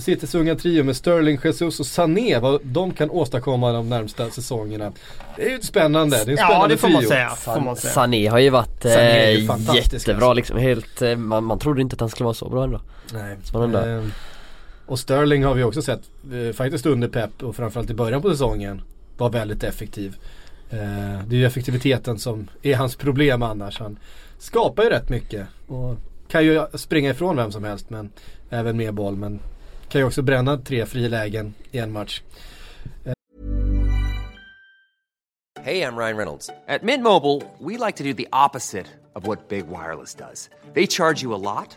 Citys unga trio med Sterling, Jesus och Sané, vad de kan åstadkomma de närmsta säsongerna. Det är ju spännande, det är en Ja spännande det får man trio. säga. Får man säga. Sané har ju varit ju eh, fantastisk, jättebra alltså. liksom. Helt, eh, man, man trodde inte att han skulle vara så bra ändå. Nej. Spännande. Eh, och Sterling har vi också sett, eh, faktiskt under Pep och framförallt i början på säsongen, var väldigt effektiv. Eh, det är ju effektiviteten som är hans problem annars. Han skapar ju rätt mycket och kan ju springa ifrån vem som helst men även med boll. Men kan ju också bränna tre frilägen i en match. Hej, jag heter Ryan Reynolds. På Mint Mobile, we like to do the opposite of what Big Wireless does. They charge you a lot,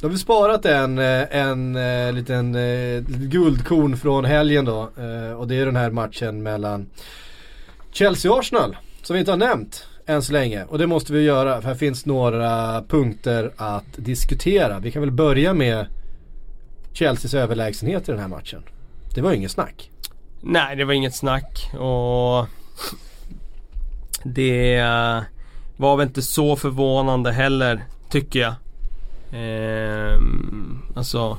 Då har vi sparat en, eh, en, en liten eh, guldkorn från helgen då. Och det är den här matchen mellan Chelsea och Arsenal. Som vi inte har nämnt än så länge. Och det måste vi göra för här finns några punkter att diskutera. Vi kan väl börja med Chelseas överlägsenhet i den här matchen. Det var ju inget snack. Nej, det var inget snack och det var väl inte så förvånande heller, tycker jag. Ehm, alltså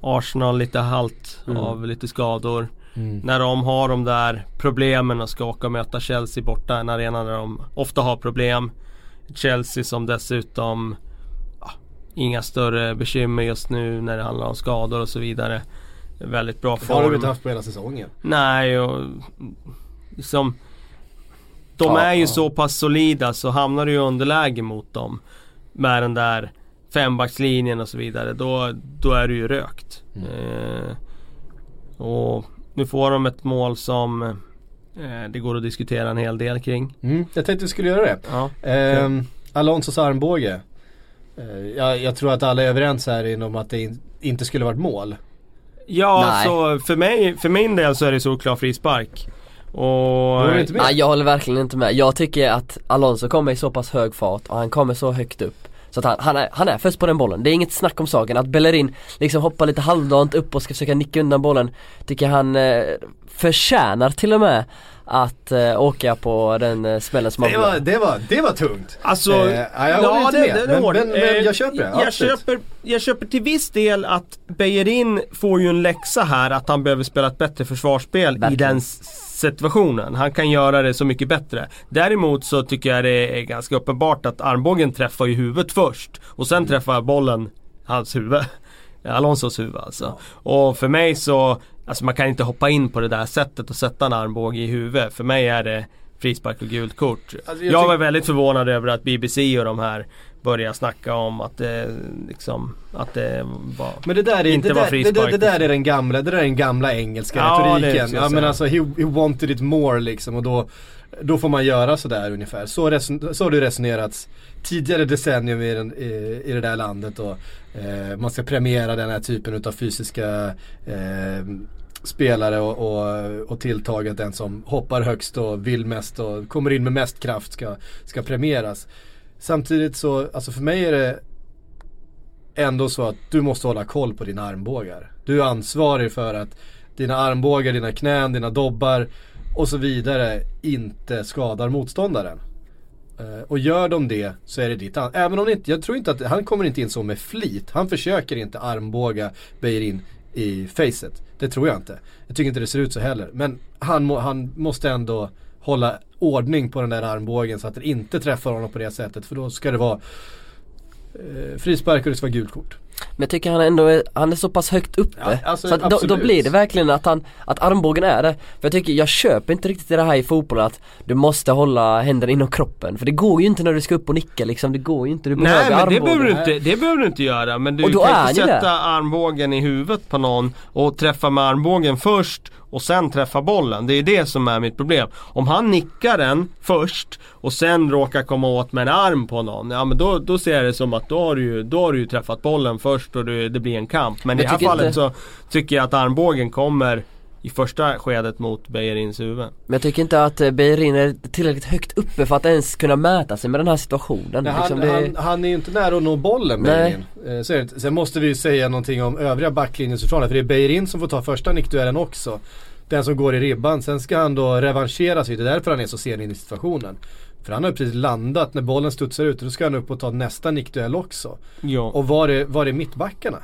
Arsenal lite halt Mm. av lite skador. När de har de där problemen och ska åka och möta Chelsea borta, en arena där de ofta har problem. Chelsea som dessutom ja, Inga större bekymmer just nu när det handlar om skador och så vidare. Väldigt bra Det har de form. inte haft på hela säsongen. Nej och liksom De Ja, är ju ja. så pass solida så hamnar du i underläge mot dem Med den där fembackslinjen och så vidare då, då är du ju rökt Mm. eh, Och nu får de ett mål som eh, Det går att diskutera en hel del kring Mm, jag tänkte vi skulle göra det. Ja, Ehm, Alonsos armbåge. Eh, jag, jag tror att alla är överens här inom att det in, inte skulle varit mål. ja Nej. så för mig, för min del så är det solklar frispark Och? Nej jag håller verkligen inte med. Jag tycker att Alonso kommer i så pass hög fart och han kommer så högt upp. Så att han, han, är, han är först på den bollen. Det är inget snack om saken. Att Bellerin liksom hoppar lite halvdant upp och ska försöka nicka undan bollen. Tycker han eh, förtjänar till och med att eh, åka på den eh, smällen som han Det var, det var, det var tungt. Alltså, Eh, ja, jag håller inte med. Men- hårt. men- men Eh, jag köper det, Jag absolut. köper, jag köper till viss del att Bejerin får ju en läxa här att han behöver spela ett bättre försvarsspel i Verkligen. den s- situationen. Han kan göra det så mycket bättre. Däremot så tycker jag det är ganska uppenbart att armbågen träffar ju huvudet först och sen Mm. träffar bollen hans huvud. *laughs* Alonsos huvud alltså. Och för mig så, alltså man kan inte hoppa in på det där sättet och sätta en armbåge i huvudet. För mig är det frispark och gult kort. Alltså, jag jag var väldigt förvånad över att BBC och de här börjar snacka om att det liksom, att det var Men det där är, Inte det var där, det, frispark, det, det där är den gamla, det där är den gamla engelska Ja, retoriken. Ja men alltså he, he wanted it more liksom och då, då får man göra sådär ungefär. Så, reson, så har det resonerats tidigare decennium i, den, i, i det där landet och eh, man ska premiera den här typen utav fysiska eh, spelare och, och, och tilltaget den som hoppar högst och vill mest och kommer in med mest kraft ska, ska premieras. Samtidigt så, alltså för mig är det ändå så att du måste hålla koll på dina armbågar. Du är ansvarig för att dina armbågar, dina knän, dina dobbar och så vidare inte skadar motståndaren. Eh, och gör de det så är det ditt ansvar. Även om det inte, jag tror inte att, han kommer inte in så med flit. Han försöker inte armbåga Beirin i facet. Det tror jag inte. Jag tycker inte det ser ut så heller. Men han, må, han måste ändå hålla ordning på den där armbågen så att den inte träffar honom på det sättet. För då ska det vara eh, frispark och det ska vara gult kort. Men jag tycker han ändå är, han är så pass högt uppe. Ja, alltså, så att då, då blir det verkligen att han, att armbågen är det. För jag tycker, jag köper inte riktigt det här i fotboll att du måste hålla händerna inom kroppen. För det går ju inte när du ska upp och nicka liksom, det går ju inte. Du Nej behöver men det armbågen. behöver, du inte, det behöver du inte göra men du Och då kan är inte ju sätta det. armbågen i huvudet på någon och träffa med armbågen först och sen träffa bollen. Det är det som är mitt problem. Om han nickar den först och sen råkar komma åt med en arm på någon. Ja men då, då ser jag det som att då har du ju, då har du ju träffat bollen först och det, det blir en kamp. Men i Jag det här fallet inte- så tycker jag att armbågen kommer i första skedet mot Bejerins huvud. Men jag tycker inte att eh, Beirin är tillräckligt högt uppe för att ens kunna mäta sig med den här situationen. Nej, han, liksom det... han, han är ju inte nära att nå bollen Nej. Beirin. Eh. Sen måste vi ju säga någonting om övriga backlinjens försvarare. För det är Beirin som får ta första nickduellen också. Den som går i ribban. Sen ska han då revanschera sig. Det är därför han är så sen in i situationen. För han har ju precis landat när bollen studsar ut. Då ska han upp och ta nästa nickduell också. Ja. Och var är, var är mittbackarna?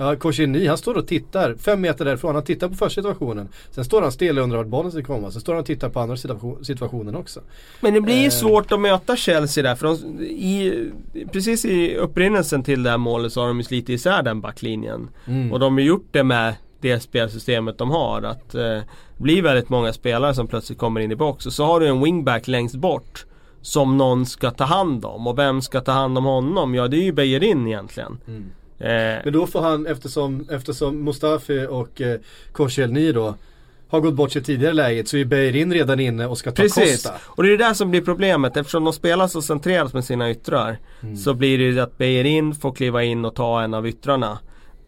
Ja, Korsinny han står och tittar, fem meter därifrån. Han tittar på första situationen. Sen står han still och undrar vart bollen ska komma. Sen står han och tittar på andra situation, situationen också. Men det blir Eh. svårt att möta Chelsea där för de, i, precis i upprinnelsen till det här målet så har de ju slitit isär den backlinjen. Mm. Och de har gjort det med det spelsystemet de har. Att eh, blir väldigt många spelare som plötsligt kommer in i box och så har du en wingback längst bort. Som någon ska ta hand om och vem ska ta hand om honom? Ja det är ju Bejerin egentligen. Mm. Eh, Men då får han, eftersom, eftersom Mustafi och eh, Koscielny då har gått bort sig tidigare läget så är Beirin redan inne och ska ta Precis, Costa. och det är det där som blir problemet eftersom de spelar så centrerat med sina yttrar. Mm. Så blir det ju att Beijerin får kliva in och ta en av yttrarna.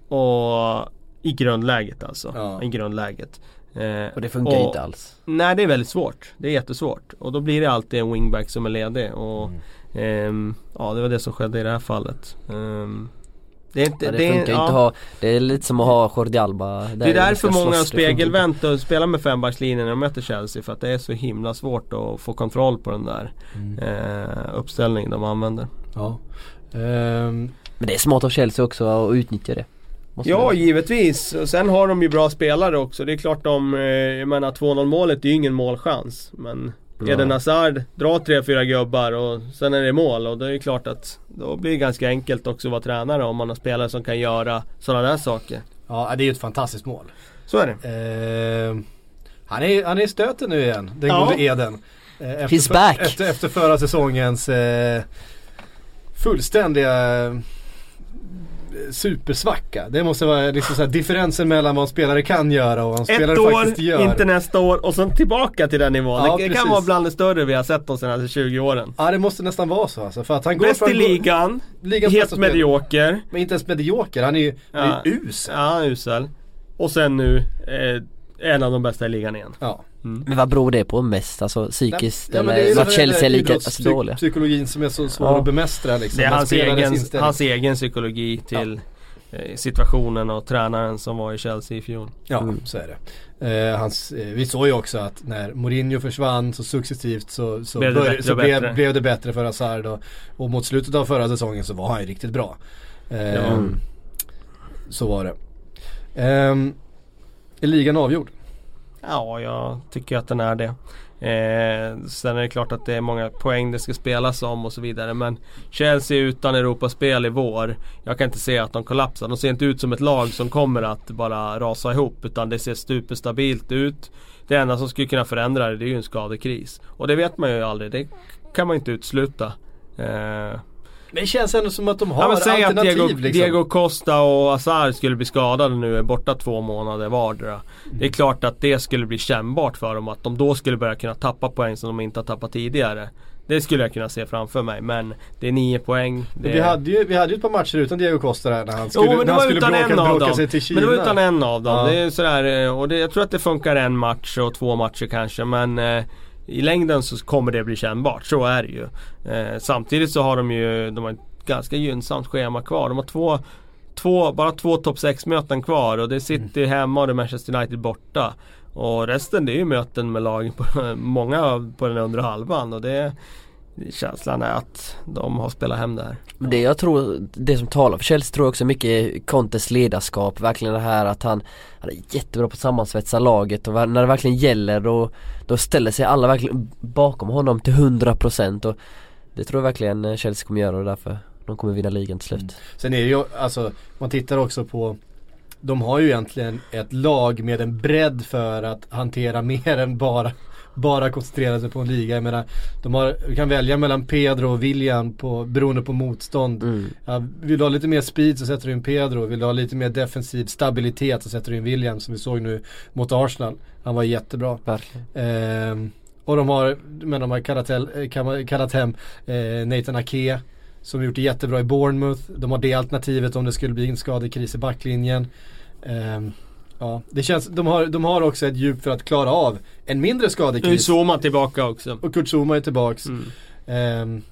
Och i grundläget alltså. Ja. I grundläget. Eh, Och det funkar och- inte alls. Nej det är väldigt svårt. Det är jättesvårt. Och då blir det alltid en wingback som är ledig. Och, Mm. ehm, ja det var det som skedde i det här fallet. Ehm, det är inte, Ja, det, det funkar ja. inte att ha, det är lite som att ha Jordi Alba. Det är därför många spegelvänt och spelar med fembackslinjen när de möter Chelsea för att det är så himla svårt att få kontroll på den där Mm. eh, uppställningen de använder. Ja. Ehm, Men det är smart av Chelsea också att utnyttja det. Ja man- givetvis. Och sen har de ju bra spelare också. Det är klart de, eh, jag menar 2-0 målet är ju ingen målchans. Men Ja. Eden Hazard drar 3-4 gubbar och sen är det mål och då är det klart att då blir det ganska enkelt också att vara tränare om man har spelare som kan göra sådana där saker. ja det är ju ett fantastiskt mål. Så är det. Ehm, han, är, han är i stöten nu igen, den Ja. gode Eden. Eh, Efter, He's back. Efter, efter förra säsongens eh, fullständiga eh, supersvacka. Det måste vara liksom så här, differensen mellan vad en spelare kan göra och vad en spelare Ett faktiskt år, gör. inte nästa år och sen tillbaka till den nivån. Ja, det precis. kan vara bland det större vi har sett de senaste 20 åren. Ja det måste nästan vara så alltså. För att han går Bäst i från- ligan, ligans helt spelare. medioker. Men inte ens medioker, han är ju, han är Ja. usel. Ja, usel. Och sen nu eh, en av de bästa i ligan igen. Ja. Men vad beror det på mest? Alltså psykiskt Ja, är eller ju att Chelsea är lika alltså, dåliga? Psykologin som är så svår Ja. att bemästra liksom. Det är hans egen, hans egen psykologi till eh, situationen och tränaren som var i Chelsea i fjol. Ja, Mm. så är det. Eh, hans, eh, vi såg ju också att när Mourinho försvann så successivt så, så, Blev det började- bättre så blev, blev det bättre för Hazard och, och mot slutet av förra säsongen så var han ju riktigt bra. Eh, Ja. Så var det. Ehm, är ligan avgjord? Ja, jag tycker att den är det. Eh, sen är det klart att det är många poäng det ska spelas om och så vidare. Men Chelsea utan Europaspel i vår. Jag kan inte se att de kollapsar. De ser inte ut som ett lag som kommer att bara rasa ihop. Utan det ser superstabilt ut. Det enda som skulle kunna förändra det, det är ju en skadekris. Och det vet man ju aldrig. Det kan man inte utesluta. Eh, men det känns ändå som att de har Ja men säg att alternativ Diego, liksom. Diego Costa och Hazard skulle bli skadade nu, är borta två månader vardera. Det är klart att det skulle bli kännbart för dem att de då skulle börja kunna tappa poäng som de inte har tappat tidigare. Det skulle jag kunna se framför mig men det är nio poäng. Men vi, hade ju, vi hade ju ett par matcher utan Diego Costa där när han skulle, Jo men det var skulle utan bråka, en av dem. sig till Kina. Men det var utan en av dem. Ja. Det är sådär, eh, och det, jag tror att det funkar en match och två matcher kanske men eh, i längden så kommer det bli kännbart, så är det ju. Eh, samtidigt så har de ju de har ett ganska gynnsamt schema kvar. De har två, två bara två topp 6 möten kvar och det är City hemma och det är Manchester United borta. Och resten det är ju möten med lag på *laughs* många på den undre halvan och det Känslan är att de har spelat hem det här. Men Det jag tror, det som talar för Chelsea tror jag också mycket Contes ledarskap, verkligen det här att han Han är jättebra på att sammansvetsa laget och när det verkligen gäller då Då ställer sig alla verkligen bakom honom till 100% och Det tror jag verkligen Chelsea kommer göra och därför de kommer vinna ligan till slut. Sen är det ju, alltså man tittar också på De har ju egentligen ett lag med en bredd för att hantera *laughs* mer än bara bara koncentrera sig på en liga. Jag menar, de har, du kan välja mellan Pedro och William på, beroende på motstånd. Mm. Ja, vill du ha lite mer speed så sätter du in Pedro. Vill du ha lite mer defensiv stabilitet så sätter du in William som vi såg nu mot Arsenal. Han var jättebra. Ehm, och de har, men de har kallat, eh, kallat hem eh, Nathan Ake som gjort det jättebra i Bournemouth. De har det alternativet om det skulle bli en skadekris i backlinjen. Ehm, ja, det känns, de har, de har också ett djup för att klara av en mindre skadekris. Zuma tillbaka också. Och Kurt Zuma är tillbaks. Mm. Ehm,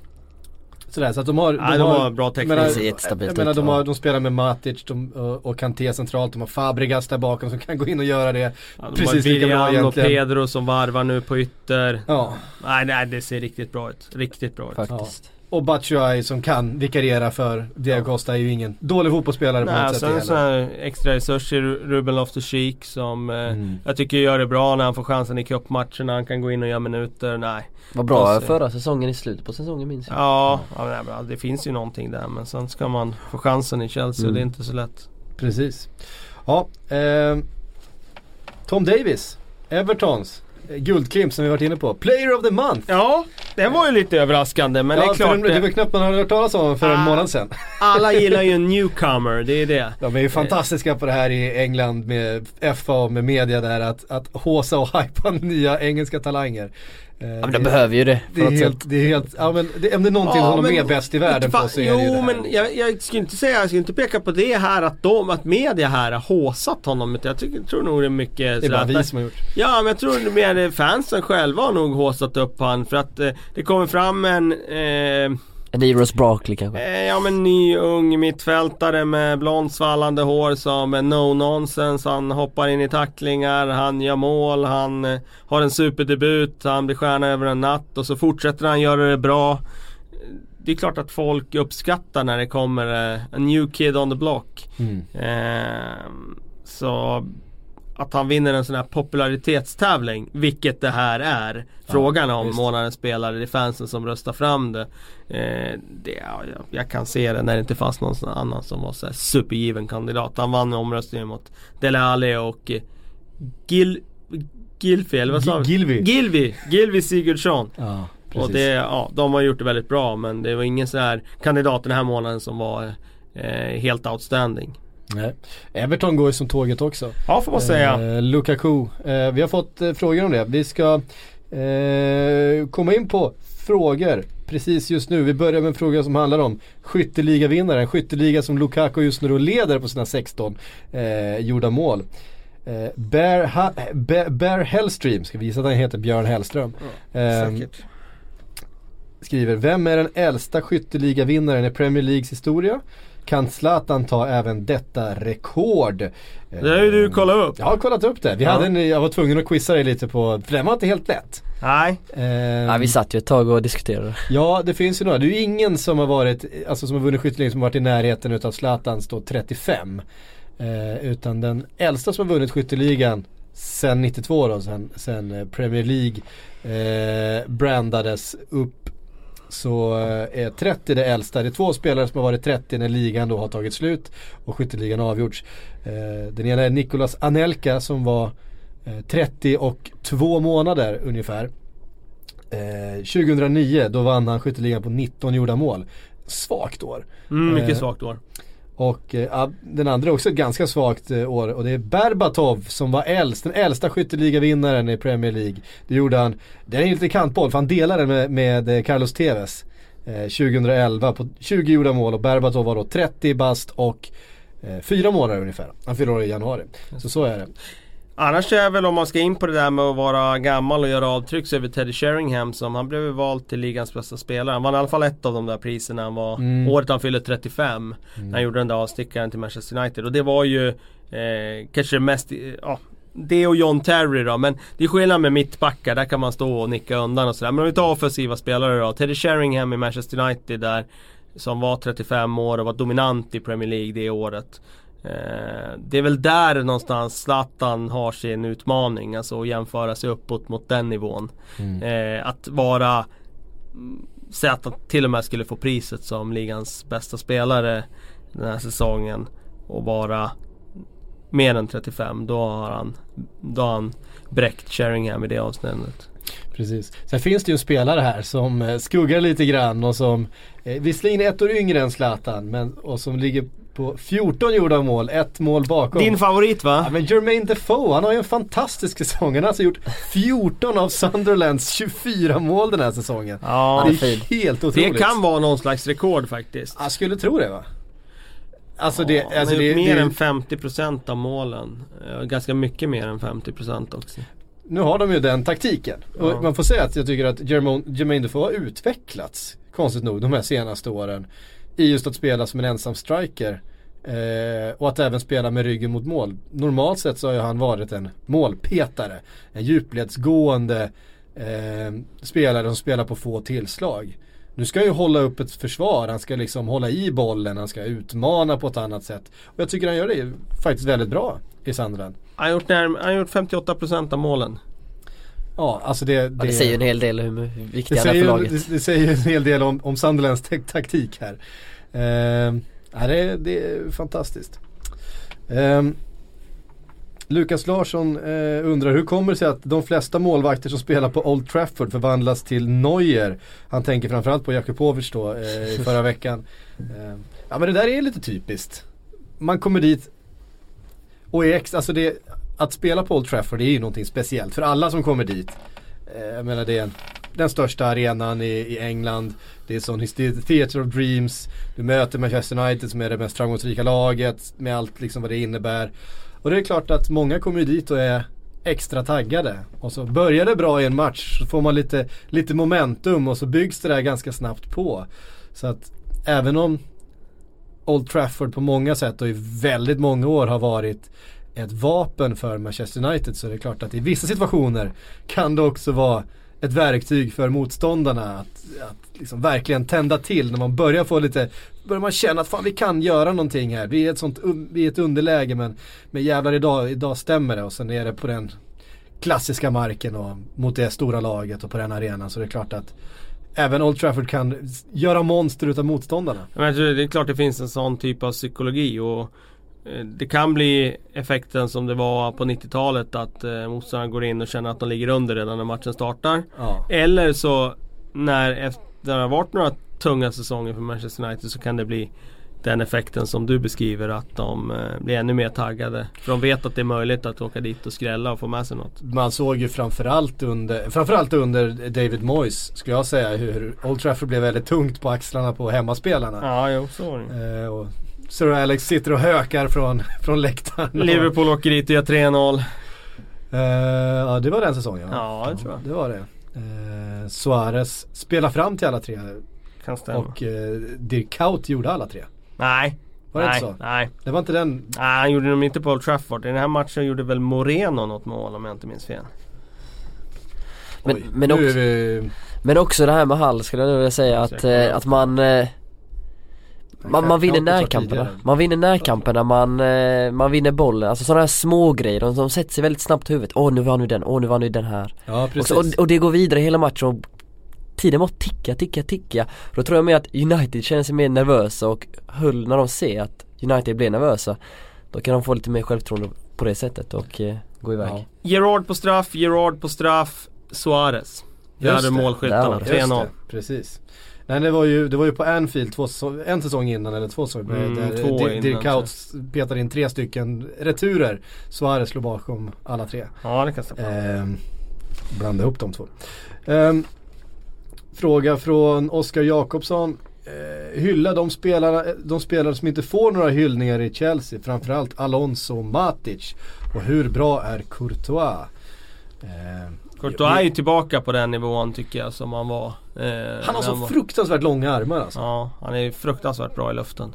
sådär, så att de har, Nej, de har bra täckning. jag menar, de, ja. har, de spelar med Matic de, och, och Kanté centralt. De har Fabregas där bakom som kan gå in och göra det. Ja, de Precis har lika bra William och egentligen. Pedro som varvar nu på ytter. Ja. Nej, nej det ser riktigt bra ut. Riktigt bra ut. Faktiskt. Och Batshuayi som kan vikariera för Diego Costa är ju ingen dålig fotbollsspelare på Nej, något sätt sen heller. sån här extra resurser, Ruben Loftus-Cheek som eh, Mm. jag tycker gör det bra när han får chansen i cupmatcherna. Han kan gå in och göra minuter. Nej. Var bra Och så- förra säsongen i slutet på säsongen minns jag. Ja, ja nej, det finns ju någonting där men sen ska man få chansen i Chelsea och Mm. det är inte så lätt. Precis. Ja, ehm, Tom Davis, Evertons eh, guldklimp som vi varit inne på. Player of the month. Ja, Det var ju lite överraskande men det Ja, är klart. en, det var knappt man hade hört talas om för en Ah. månad sedan. Alla gillar ju en *laughs* newcomer, det är det. De är ju fantastiska på det här i England med FA och med media där att, att håsa och hypa *laughs* nya engelska talanger. Eh, Ja men de behöver ju det det är helt, det är helt, ja men det, om det är någonting Ja, som de men- är bäst i världen på så är det Jo det men jag, jag skulle inte säga, jag skulle inte peka på det här att de, att media här har håsat honom. utan Jag tycker, tror nog det är mycket Det är bara att- vi som har gjort. Ja men jag tror mer fansen själva har nog håsat upp han för att eh, det kommer fram en eh, En ny Ross Barkley kanske. Eh, Ja men ny ung mittfältare med blont svallande hår som är no nonsense. Han hoppar in i tacklingar, han gör mål, han eh, har en superdebut, han blir stjärna över en natt och så fortsätter han göra det bra. Eh, Det är klart att folk uppskattar när det kommer eh, a new kid on the block. Mm. Eh, så att han vinner en sån här popularitetstävling, vilket det här är. Frågan om visst. månadens spelare, det är fansen som röstar fram det. Eh, det ja, jag, jag kan se det när det inte fanns någon annan som var så här supergiven kandidat. Han vann omröstningen mot Dele Alli och eh, Gil, Gilfi, eller vad sa vi? Gilvi. Gilvi, Gilvi Sigurdsson. Ja. Och det, ja, de har gjort det väldigt bra men det var ingen sån här kandidat den här månaden som var eh, helt outstanding. Nej. Everton går ju som tåget också. Ja får man säga. Eh, Lukaku. Eh, vi har fått eh, frågor om det. Vi ska eh, komma in på frågor precis just nu. Vi börjar med en fråga som handlar om skytteligavinnaren. Skytteliga som Lukaku just nu leder på sina 16 eh, gjorda mål. Eh, Bear, ha, Bear, Bear Hellstream, ska vi gissa att han heter Björn Hellström. Eh, Säkert. skriver, vem är den äldsta skytteligavinnaren i Premier Leagues historia? Kan Zlatan ta även detta rekord? Det har ju du kollat upp. Jag har kollat upp det. Vi Ja. hade en, jag var tvungen att quizza dig lite på, för den var inte helt lätt. Nej. Ehm, Ja, vi satt ju ett tag och diskuterade. Ja, det finns ju några. Det är ju ingen som har varit, alltså som har vunnit skytteligan som har varit i närheten utav Zlatans då 35. Eh, utan den äldsta som har vunnit skytteligan sen 92 då, sen, sen eh, Premier League eh, brandades upp så eh, är 30 det äldsta. Det är två spelare som har varit 30 när ligan då har tagit slut och skytteligan avgjorts. Eh, den ena är Nicolas Anelka som var eh, 30 och två månader ungefär. Eh, 2009 då vann han skytteligan på 19 gjorda mål. Svagt år. Mm, mycket Eh, svagt år. Och eh, den andra är också ett ganska svagt eh, år och det är Berbatov som var äldst, den äldsta skytteligavinnaren i Premier League. Det gjorde han, det är en lite kantboll för han delade den med, med eh, Carlos Tevez. Eh, 2011 på 20 gjorda mål och Berbatov var då 30 bast och eh, fyra månader ungefär. Han fyller år i januari. Så så är det. Annars är väl om man ska in på det där med att vara gammal och göra avtryck så är väl Teddy Sheringham som han blev vald till ligans bästa spelare. Han vann i alla fall ett av de där priserna. Han var Mm. året han fyllde 35. När han gjorde den där avstickaren till Manchester United. Och det var ju eh, kanske det mest, ja det och John Terry då, men det är skillnad med mittbackar, där kan man stå och nicka undan och sådär. Men om vi tar offensiva spelare då. Teddy Sheringham i Manchester United där, som var 35 år och var dominant i Premier League det året. Eh, det är väl där någonstans Zlatan har sin utmaning, alltså att jämföra sig uppåt mot den nivån. Eh, att vara, mm, säga att han till och med skulle få priset som ligans bästa spelare den här säsongen och vara mer än 35, då har han, då har han bräckt Sheringham i det avsnittet. Precis. Sen finns det ju en spelare här som eh, skuggar lite grann och som eh, visserligen är ett år yngre än Zlatan men och som ligger på 14 gjorda mål, ett mål bakom. Din favorit va? Ja men Jermaine Defoe, han har ju en fantastisk säsong. Han har alltså gjort 14 av Sunderlands 24 mål den här säsongen. Ja, det är helt otroligt. det kan vara någon slags rekord faktiskt. Jag skulle tro det va? Alltså det, Ja, alltså det, mer det än 50% av målen. Ganska mycket mer än 50% också. Nu har de ju den taktiken. Och Ja. man får säga att jag tycker att Jermaine Defoe har utvecklats, konstigt nog, de här senaste åren. I just att spela som en ensam striker. Eh, och att även spela med ryggen mot mål. Normalt sett så har ju han varit en målpetare. En djupledsgående eh, spelare som spelar på få tillslag. Nu ska han ju hålla upp ett försvar, han ska liksom hålla i bollen, han ska utmana på ett annat sätt. Och jag tycker han gör det faktiskt väldigt bra i Sunderland. Han har gjort, närm- han har gjort 58% av målen. Ja, alltså det, Ja, det säger en hel del hur Det viktiga han är för laget. det, det säger en hel del om, om Sunderlands taktik här. Ja, det, det är fantastiskt. Ehm, Lukas Larsson eh, undrar hur kommer det sig att de flesta målvakter som spelar på Old Trafford förvandlas till Neuer? Han tänker framförallt på Jakubovic då eh, i *laughs* förra veckan. Eh, ja men det där är lite typiskt. Man kommer dit och är ex, alltså det, att spela på Old Trafford är ju någonting speciellt för alla som kommer dit. Eh, jag menar det är den största arenan i, i England. Det är sån Theatre theater of dreams. Du möter Manchester United som är det mest framgångsrika laget med allt liksom vad det innebär. Och det är klart att många kommer ju dit och är extra taggade. Och så börjar det bra i en match så får man lite, lite momentum och så byggs det där ganska snabbt på. Så att även om Old Trafford på många sätt och i väldigt många år har varit ett vapen för Manchester United så är det klart att i vissa situationer kan det också vara ett verktyg för motståndarna att, att liksom verkligen tända till när man börjar få lite, börjar man känna att fan vi kan göra någonting här. Vi är ett sånt, vi är ett underläge men, men jävlar idag, idag stämmer det och sen är det på den klassiska marken och mot det stora laget och på den arenan så det är klart att även Old Trafford kan göra monster utav motståndarna. Men det är klart det finns en sån typ av psykologi och det kan bli effekten som det var på 90-talet att eh, motståndaren går in och känner att de ligger under redan när matchen startar. Ja. Eller så när efter det har varit några tunga säsonger för Manchester United så kan det bli den effekten som du beskriver att de eh, blir ännu mer taggade. För de vet att det är möjligt att åka dit och skrälla och få med sig något. Man såg ju framförallt under, framförallt under David Moyes skulle jag säga hur Old Trafford blev väldigt tungt på axlarna på hemmaspelarna. Ja, jo så var det. Eh, och Sir Alex sitter och hökar från, *laughs* från läktaren. Liverpool åker dit och gör 3-0. Eh, ja det var den säsongen Ja, det tror jag. Det var det. Eh, Suarez spelar fram till alla tre Kan stämma. och eh, Dirk Kuyt gjorde alla tre. Nej. Var det nej, inte så? Nej. Det var inte den Nej, han gjorde dem inte på Old Trafford. I den här matchen gjorde väl Moreno något mål om jag inte minns fel. Men, Oj, men, nu också, vi... men också det här med Hall skulle jag nog vilja säga att, eh, att man eh, man, man vinner närkamperna, man vinner närkamperna, man, eh, man vinner bollen, alltså sådana här små grejer de, de sätter sig väldigt snabbt i huvudet. Åh nu vann vi den, åh nu vann vi den här. Ja Och, precis. så, och, och det går vidare hela matchen och tiden måste ticka, ticka, ticka. Då tror jag mer att United känner sig mer nervösa och Hull när de ser att United blir nervösa Då kan de få lite mer självförtroende på det sättet och eh, gå iväg. Ja. Gerard på straff, Gerard på straff, Suarez. Det hade det. målskyttarna, Där var 3-0. Just det, precis. Nej det var ju, det var ju på Anfield två, en säsong innan eller två säsonger. Mm, där Dirk. Kuyt petade in tre stycken returer. Suarez slog bakom alla tre. Ja, det kan stämma. Ehm, blanda ihop de två. Ehm, fråga från Oskar Jakobsson. Eh, hylla de spelare, de spelare som inte får några hyllningar i Chelsea. Framförallt Alonso och Matic. Och hur bra är Courtois? Courtois är ju tillbaka på den nivån tycker jag som han var. Eh, han har så när var- fruktansvärt långa armar alltså. Ja, han är fruktansvärt bra i luften.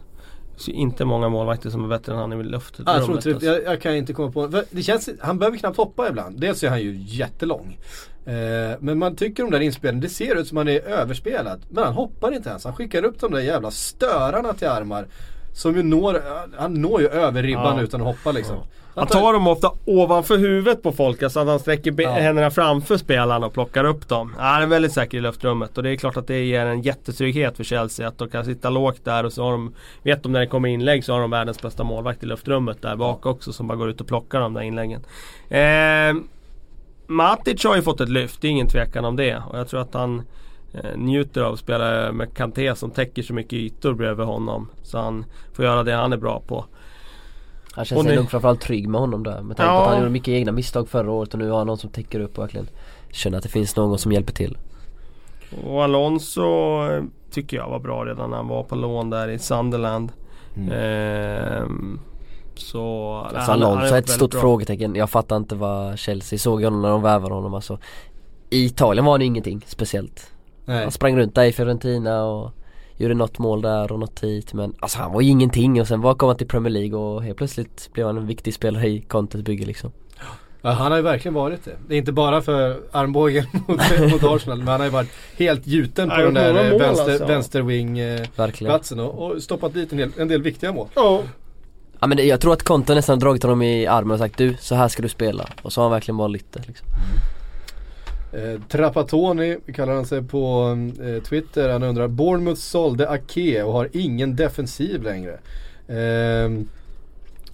Så inte många målvakter som är bättre än han i luften. Ja, jag, tror inte, alltså. jag, jag kan inte komma på, det känns, han behöver knappt hoppa ibland. Dels är han ju jättelång. Eh, men man tycker de där inspelen, det ser ut som han är överspelad. Men han hoppar inte ens. Han skickar upp de där jävla störarna till armar. Som ju når, han når ju över ribban Ja. utan att hoppa liksom. Han tar dem ofta ovanför huvudet på folk, alltså att han sträcker Ja. händerna framför spelarna och plockar upp dem. Ja, han är väldigt säker i luftrummet och det är klart att det ger en jättetrygghet för Chelsea att de kan sitta lågt där och så har de, vet de när det kommer inlägg så har de världens bästa målvakt i luftrummet där bak också som bara går ut och plockar de där inläggen. Eh, Matic har ju fått ett lyft, det är ingen tvekan om det. Och jag tror att han eh, njuter av att spela med Kanté som täcker så mycket ytor bredvid honom. Så han får göra det han är bra på. Han känns nog framförallt trygg med honom där med tanke på Ja. att han gjorde mycket egna misstag förra året och nu har han någon som täcker upp och verkligen känner att det finns någon som hjälper till. Och Alonso eh, tycker jag var bra redan när han var på lån där i Sunderland. Ehm, så... Alltså han- han Alonso är ett stort bra. frågetecken. Jag fattar inte vad Chelsea såg honom när de värvade honom alltså. I Italien var han ingenting speciellt. Nej. Han sprang runt där i Fiorentina och gjorde något mål där och något hit men alltså han var ju ingenting och sen bara kom han till Premier League och helt plötsligt blev han en viktig spelare i Contes bygge liksom. Ja, han har ju verkligen varit det. Det är inte bara för armbågen *laughs* mot, mot Arsenal men han har ju varit helt gjuten på Ja, den där mål, vänster, alltså. vänsterwing eh, och, och stoppat dit en del, en del viktiga mål. Ja. Ja men det, jag tror att Conte nästan dragit honom i armen och sagt du, så här ska du spela. Och så har han verkligen bara lytt det liksom. Eh, Trapattoni kallar han sig på eh, Twitter. Han undrar Bournemouth sålde Ake och har ingen defensiv längre. Eh,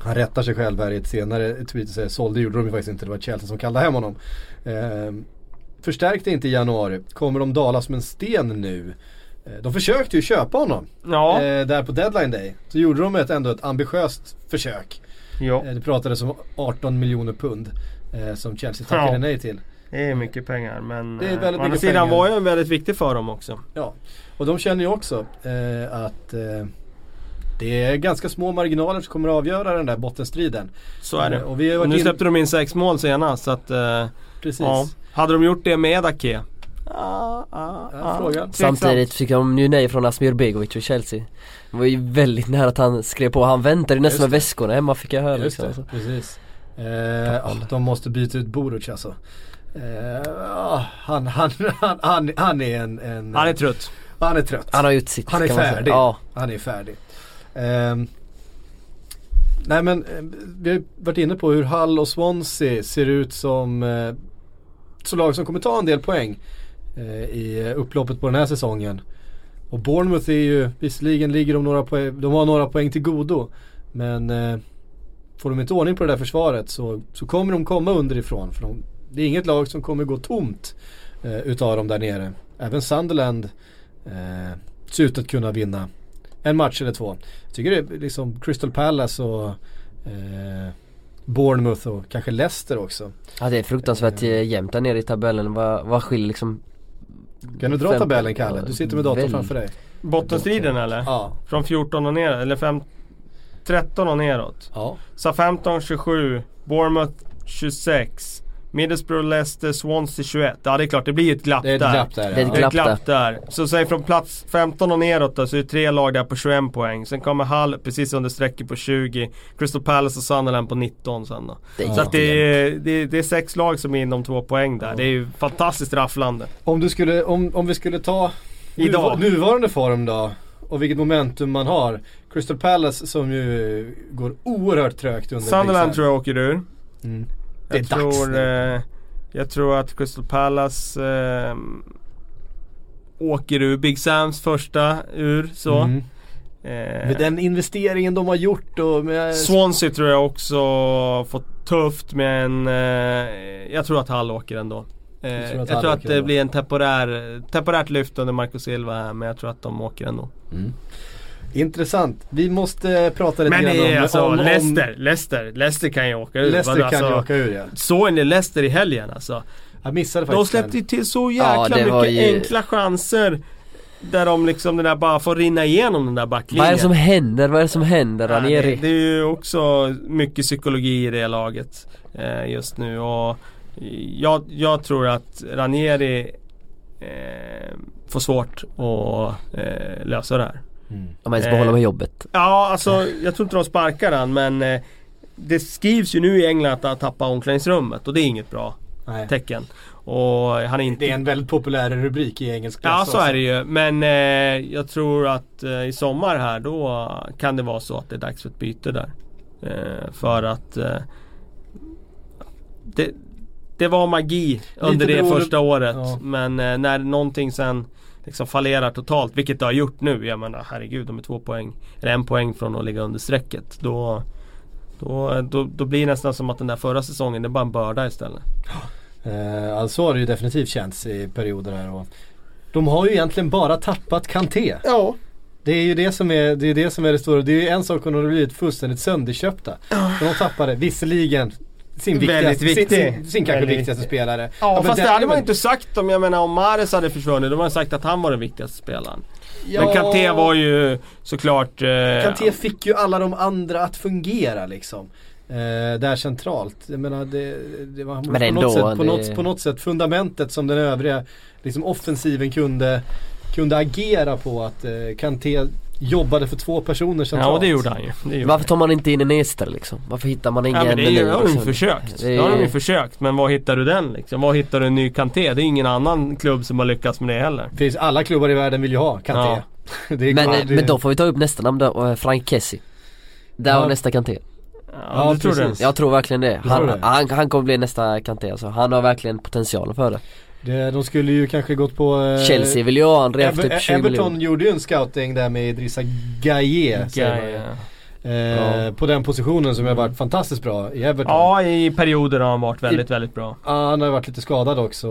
Han rättar sig själv här i ett senare tweet och säger sålde gjorde de ju faktiskt inte, det var Chelsea som kallade hem honom. Eh, förstärkte inte i januari, kommer de dala som en sten nu? Eh, de försökte ju köpa honom Ja, eh, där på deadline day. Så gjorde de ett, ändå ett ambitiöst försök. ja. Eh, det pratades om 18 miljoner pund eh, som Chelsea tackade Ja. nej till. Det är mycket pengar men Det är eh, väldigt å andra mycket sidan pengar. var ju väldigt viktig för dem också. Ja, och de känner ju också eh, att eh, det är ganska små marginaler som kommer att avgöra den där bottenstriden. Så är det. Eh, och vi har Och varit nu in- släppte de in sex mål senast så att eh, Precis. ja. Hade de gjort det med Ake? Ah, ah. Tveksamt. Samtidigt fick de ju nej från Asmir Begovic och Chelsea Det var ju väldigt nära att han skrev på, han väntade ju nästan med väskorna hemma fick jag höra Just liksom. det, alltså. precis. Eh, ah, de måste byta ut Boruc alltså. Eh, ah, han, han, han, han, han är en, en Han är trött. han är trött. Han har gjort sitt Han är färdig. Ja, Han är färdig. Ehm, nej men eh, vi har varit inne på hur Hull och Swansea ser ut som eh, så lag som kommer ta en del poäng eh, i upploppet på den här säsongen. Och Bournemouth är ju, visserligen ligger de några poäng, de har några poäng till godo. Men eh, får de inte ordning på det där försvaret så, så kommer de komma underifrån. För de, det är inget lag som kommer gå tomt eh, utav dem där nere. Även Sunderland eh, ser ut att kunna vinna en match eller två. Jag tycker det är liksom Crystal Palace och eh, Bournemouth och kanske Leicester också. ja det är fruktansvärt eh, jämnt där nere i tabellen, vad, vad skiljer liksom Kan du dra Fem- tabellen Kalle? Du sitter med datorn Väl- framför dig. Bottenstriden eller? Ja. Från 14 och neråt, eller 5, 13 och neråt. ja. Southampton 27, Bournemouth 26, Middlesbrough, Leicester, Swansea 21. Ja det är klart, det blir ett glapp Det är ett där. glapp där. Det är ja. ett Det är glapp ett glapp där. Så säg från plats 15 och neråt då, så är det tre lag där på 21 poäng. Sen kommer Hull precis under strecket på 20. Crystal Palace och Sunderland på 19 sen då. Det är Så att det är, det, är, det är sex lag som är inom två poäng där. Det är ju fantastiskt rafflande. Om, du skulle, om, om vi skulle ta Idag. nuva- nuvarande form då och vilket momentum man har. Crystal Palace som ju går oerhört trögt under Sunderland tror jag åker ur. Mm. Det är Jag dags tror, nu. eh, jag tror att Crystal Palace eh, åker ur Big Sams första ur så. Mm. Eh, Med den investeringen de har gjort och med... Swansea tror jag också fått tufft men eh, jag tror att Hall åker ändå. Eh, tror att jag tror att det ändå? blir en temporär, temporärt lyft under Marco Silva men jag tror att de åker ändå. Intressant. Vi måste prata lite Men grann det om, alltså om, om Leicester, Leicester, Leicester kan ju åka ur. Leicester kan ju alltså, åka ur ja. Såg ni Leicester i helgen alltså? Jag missade De faktiskt släppte den. ju till så Ja, jäkla det var mycket ju- enkla chanser. Där de liksom den där bara får rinna igenom den där backlinjen. Vad är det som händer? Vad är det som händer Ja, det, Ranieri? det är ju också mycket psykologi i det laget eh, just nu och jag, jag tror att Ranieri eh, får svårt att eh, lösa det här. Om man ens behåller med jobbet Ja, alltså jag tror inte de sparkar han men eh, det skrivs ju nu i England att han tappar omklädningsrummet och det är inget bra Nej. tecken. Och han är inte... Det är en väldigt populär rubrik i engelsk Ja press så också. är det ju men eh, jag tror att eh, i sommar här då kan det vara så att det är dags för ett byte där. Eh, för att eh, det, det var magi under det beroende- första året Ja. men eh, när någonting sen liksom fallerar totalt vilket det har gjort nu. Jag menar herregud de är två poäng eller en poäng från att ligga under strecket. Då, då, då, då blir det nästan som att den där förra säsongen det är bara en börda istället. Eh, alltså så har det ju definitivt känts i perioder här och De har ju egentligen bara tappat Kanté. Ja. Det är ju det som är det, är det, som är det stora. Det är ju en sak om de har blivit fullständigt sönderköpta. De tappade visserligen sin Väldigt viktigaste, viktig. sin, sin, sin kanske Väldigt viktigaste viktig. spelare. Ja, men fast det hade man inte sagt om jag menar om Mahrez hade försvunnit. Då hade man sagt att han var den viktigaste spelaren. Ja, Men Kanté var ju såklart... Eh, Kanté fick ju alla de andra att fungera liksom. Eh, där centralt. Jag menar det, det var Men på, ändå, något sätt, på, det- något, på något sätt fundamentet som den övriga liksom offensiven kunde, kunde agera på att eh, Kanté jobbade för två personer centralt. Ja, det gjorde han ju. Det gjorde Varför tar man inte in en Ester liksom? Varför hittar man ingen Ja, men det är ju, nu, har de ju liksom? försökt. Det Det är- har de ju försökt. Men var hittar du den liksom? Var hittar du en ny Kanté? Det är ingen annan klubb som har lyckats med det heller. Det finns, alla klubbar i världen vill ju ha Kanté. *laughs* det är Men, det- men då får vi ta upp nästa namn då, eh, Frank Kessie Där Ja. var nästa Kanté Ja, Ja, du tror det? Jag tror verkligen det. tror Han, det? han, han kommer bli nästa Kanté alltså. Han har verkligen potential för det. Det, de skulle ju kanske gått på eh, Chelsea vill ju ha redan för Ever- typ 20 Everton miljoner. gjorde ju en scouting där med Idrissa Gaye. säger Eh, På den positionen som har varit fantastiskt bra i Everton. Ja, i perioder har han varit väldigt, I- väldigt bra. Ja, han har varit lite skadad också.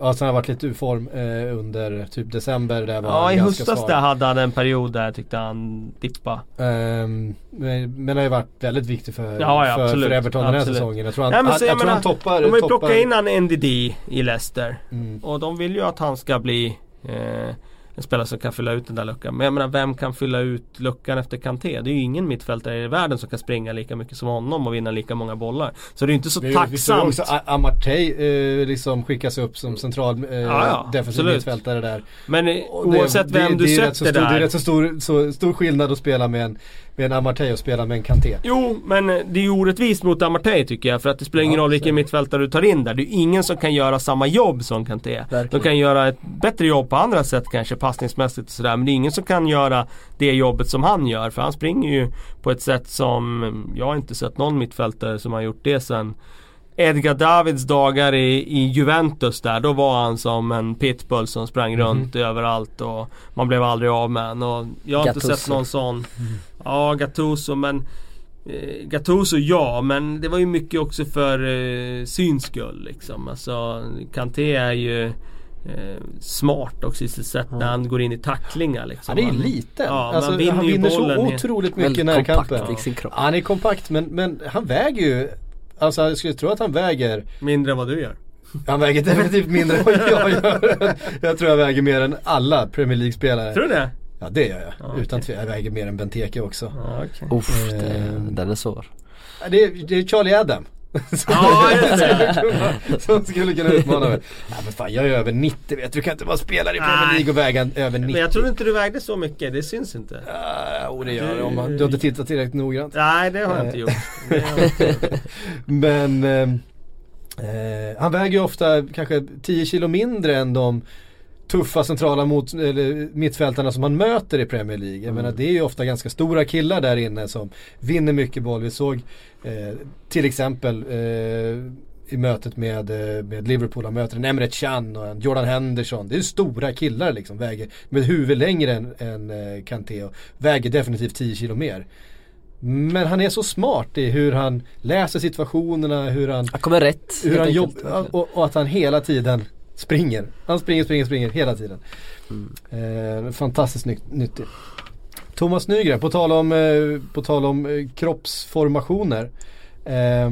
Ja, sen har han varit lite ur form eh, under typ december. Där var Ja, han i höstas svag. där hade han en period där jag tyckte han dippa. Ehm, men, men har ju varit väldigt viktig för, Ja, ja, för, absolut. för Everton den här Absolut. säsongen. Jag tror han, Nej, men han, jag jag tror han menar, toppar. De har ju plockat in han NDD i Leicester. Mm. Och de vill ju att han ska bli eh, en spelare som kan fylla ut den där luckan. Men jag menar vem kan fylla ut luckan efter Kanté? Det är ju ingen mittfältare i världen som kan springa lika mycket som honom och vinna lika många bollar. Så det är ju inte så Vi- vi tacksamt. också A- Amartey eh, liksom skickas upp som central eh, ja, defensiv absolut. mittfältare där. Men eh, det- oavsett det, vem det, du så sätter stor, Det är där. rätt så stor, så, stor skillnad att spela med en, med en Amartey och spela med en Kanté. Jo, men eh, det är ju orättvist mot Amartey tycker jag. För att det spelar ingen Ja, roll vilken mittfältare du tar in där. Det är ingen som kan göra samma jobb som Kanté. De kan göra ett bättre jobb på andra sätt kanske passningsmässigt och sådär. Men det är ingen som kan göra det jobbet som han gör. För han springer ju på ett sätt som eh, jag inte sett någon mittfältare som har gjort det sen Edgar Davids dagar i, i Juventus där, då var han som en pitbull som sprang runt överallt och man blev aldrig av med honom. Och Jag har inte Gattuso. sett någon sån. Ja, Gattuso men eh, Gattuso ja, men det var ju mycket också för eh, syns skull liksom. Alltså Kanté är ju eh, smart också i sitt sätt när han går in i tacklingar liksom. Han är ju Han- liten. Ja, alltså, vinner han vinner så otroligt mycket i närkampen. kropp. Han är kompakt men, men han väger ju Alltså jag skulle tro att han väger Mindre än vad du gör. Han väger definitivt mindre än vad jag gör. Jag tror jag väger mer än alla Premier League-spelare. Tror du det? Ja det gör jag. Ja, Utan tvekan. Jag väger mer än Benteke också. Ja, okej. Uff, det, Ehm. den är svår. Det, är, det är Charlie Adam. Som, Ja, *laughs* just det. som skulle kunna utmana mig. *laughs* Ja, men fan jag är över 90 vet du. Kan inte vara spelare i Premier. League och väga över 90. Men jag tror inte du vägde så mycket, det syns inte. Ja, jo det gör det om man, du har inte tittat tillräckligt noggrant. Nej, *laughs* det har jag inte gjort. Men eh, eh, han väger ju ofta kanske 10 kilo mindre än de tuffa centrala mot, mittfältarna som man möter i Premier League. Jag menar det är ju ofta ganska stora killar där inne som vinner mycket boll. Vi såg eh, till exempel eh, i mötet med, eh, med Liverpool, han möter en Emre Can och en Jordan Henderson. Det är stora killar liksom, väger med huvud längre än, än eh, Kanté och väger definitivt 10 kilo mer. Men han är så smart i hur han läser situationerna, hur han, Han kommer rätt. hur han jobbar och, och att han hela tiden springer. Han springer, springer, springer hela tiden. Mm. Eh, fantastiskt ny, nyttig. Thomas Nygren, på tal om, eh, på tal om eh, kroppsformationer. Eh,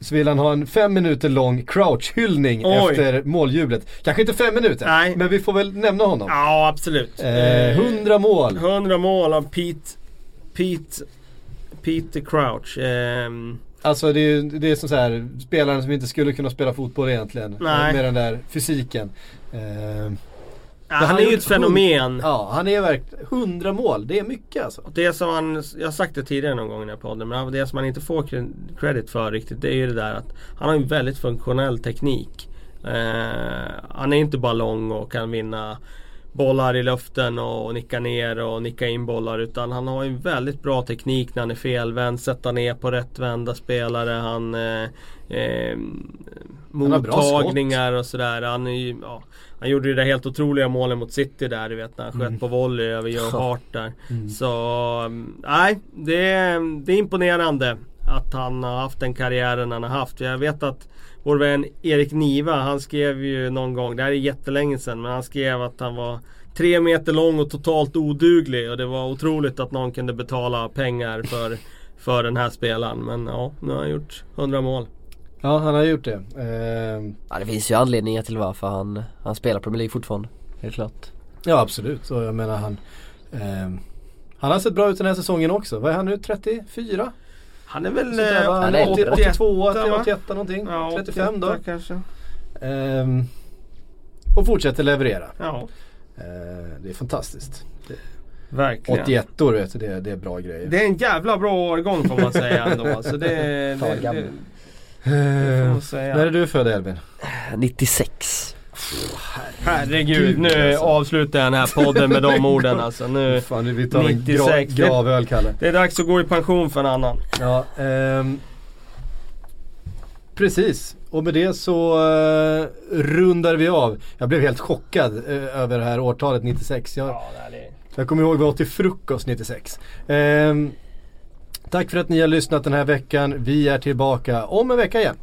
så vill han ha en fem minuter lång crouch-hyllning Oj. efter måljublet. Kanske inte fem minuter, Nej. men vi får väl nämna honom. Ja, absolut. Eh, 100 mål. 100 mål av Pete, Pete, Peter Crouch. Alltså det är, det är som så här, spelaren som inte skulle kunna spela fotboll egentligen. Nej. Med den där fysiken. Eh, ja, han är ju ett fenomen. ja, han är verkligen, 100 mål, det är mycket alltså. Det som han, jag har sagt det tidigare någon gång i den här podden, men det som han inte får cre- credit för riktigt det är ju det där att han har en väldigt funktionell teknik. Eh, han är inte bara lång och kan vinna bollar i luften och nicka ner och nicka in bollar utan han har en väldigt bra teknik när han är felvänd, sätta ner på rättvända spelare. Han eh, eh, mottagningar och sådär. Han, är ju, ja, han gjorde ju det helt otroliga målet mot City där du vet när han sköt på volley över Joe *laughs* Hart där. Så mm, nej, det, är- det är imponerande att han har haft den karriären han har haft. Jag vet att vår vän Erik Niva, han skrev ju någon gång, det här är jättelänge sedan, men han skrev att han var tre meter lång och totalt oduglig och det var otroligt att någon kunde betala pengar för, för den här spelaren. Men ja, nu har han gjort 100 mål. Ja, han har gjort det. Eh, Ja det finns ju anledningar till varför han, han spelar Premier League fortfarande. Helt klart. ja, absolut. Och jag menar han eh, Han har sett bra ut den här säsongen också. Vad är han nu? 34? Han är väl där, eh, Han är 80, 81, 82, va? 81 någonting. Ja, 35 då. 88 kanske. Ehm, och fortsätter leverera. Ja, Eh, det är fantastiskt. verkligen. 81 år vet du, det, det är bra grejer. Det är en jävla bra årgång får man säga ändå. *laughs* Alltså det, det, det, det får man säga. när är du född Elvin? 96. Herregud, nu alltså. avslutar jag den här podden med de *laughs* orden alltså. Nu, Fan, nu vi tar en gra, 96. gravöl Kalle. det är dags att gå i pension för en annan. Ja, ehm, precis. Och med det så eh, rundar vi av. Jag blev helt chockad eh, över det här årtalet 96. Jag, Ja, det är jag kommer ihåg vi åt till frukost 96. Ehm, Tack för att ni har lyssnat den här veckan. Vi är tillbaka om en vecka igen.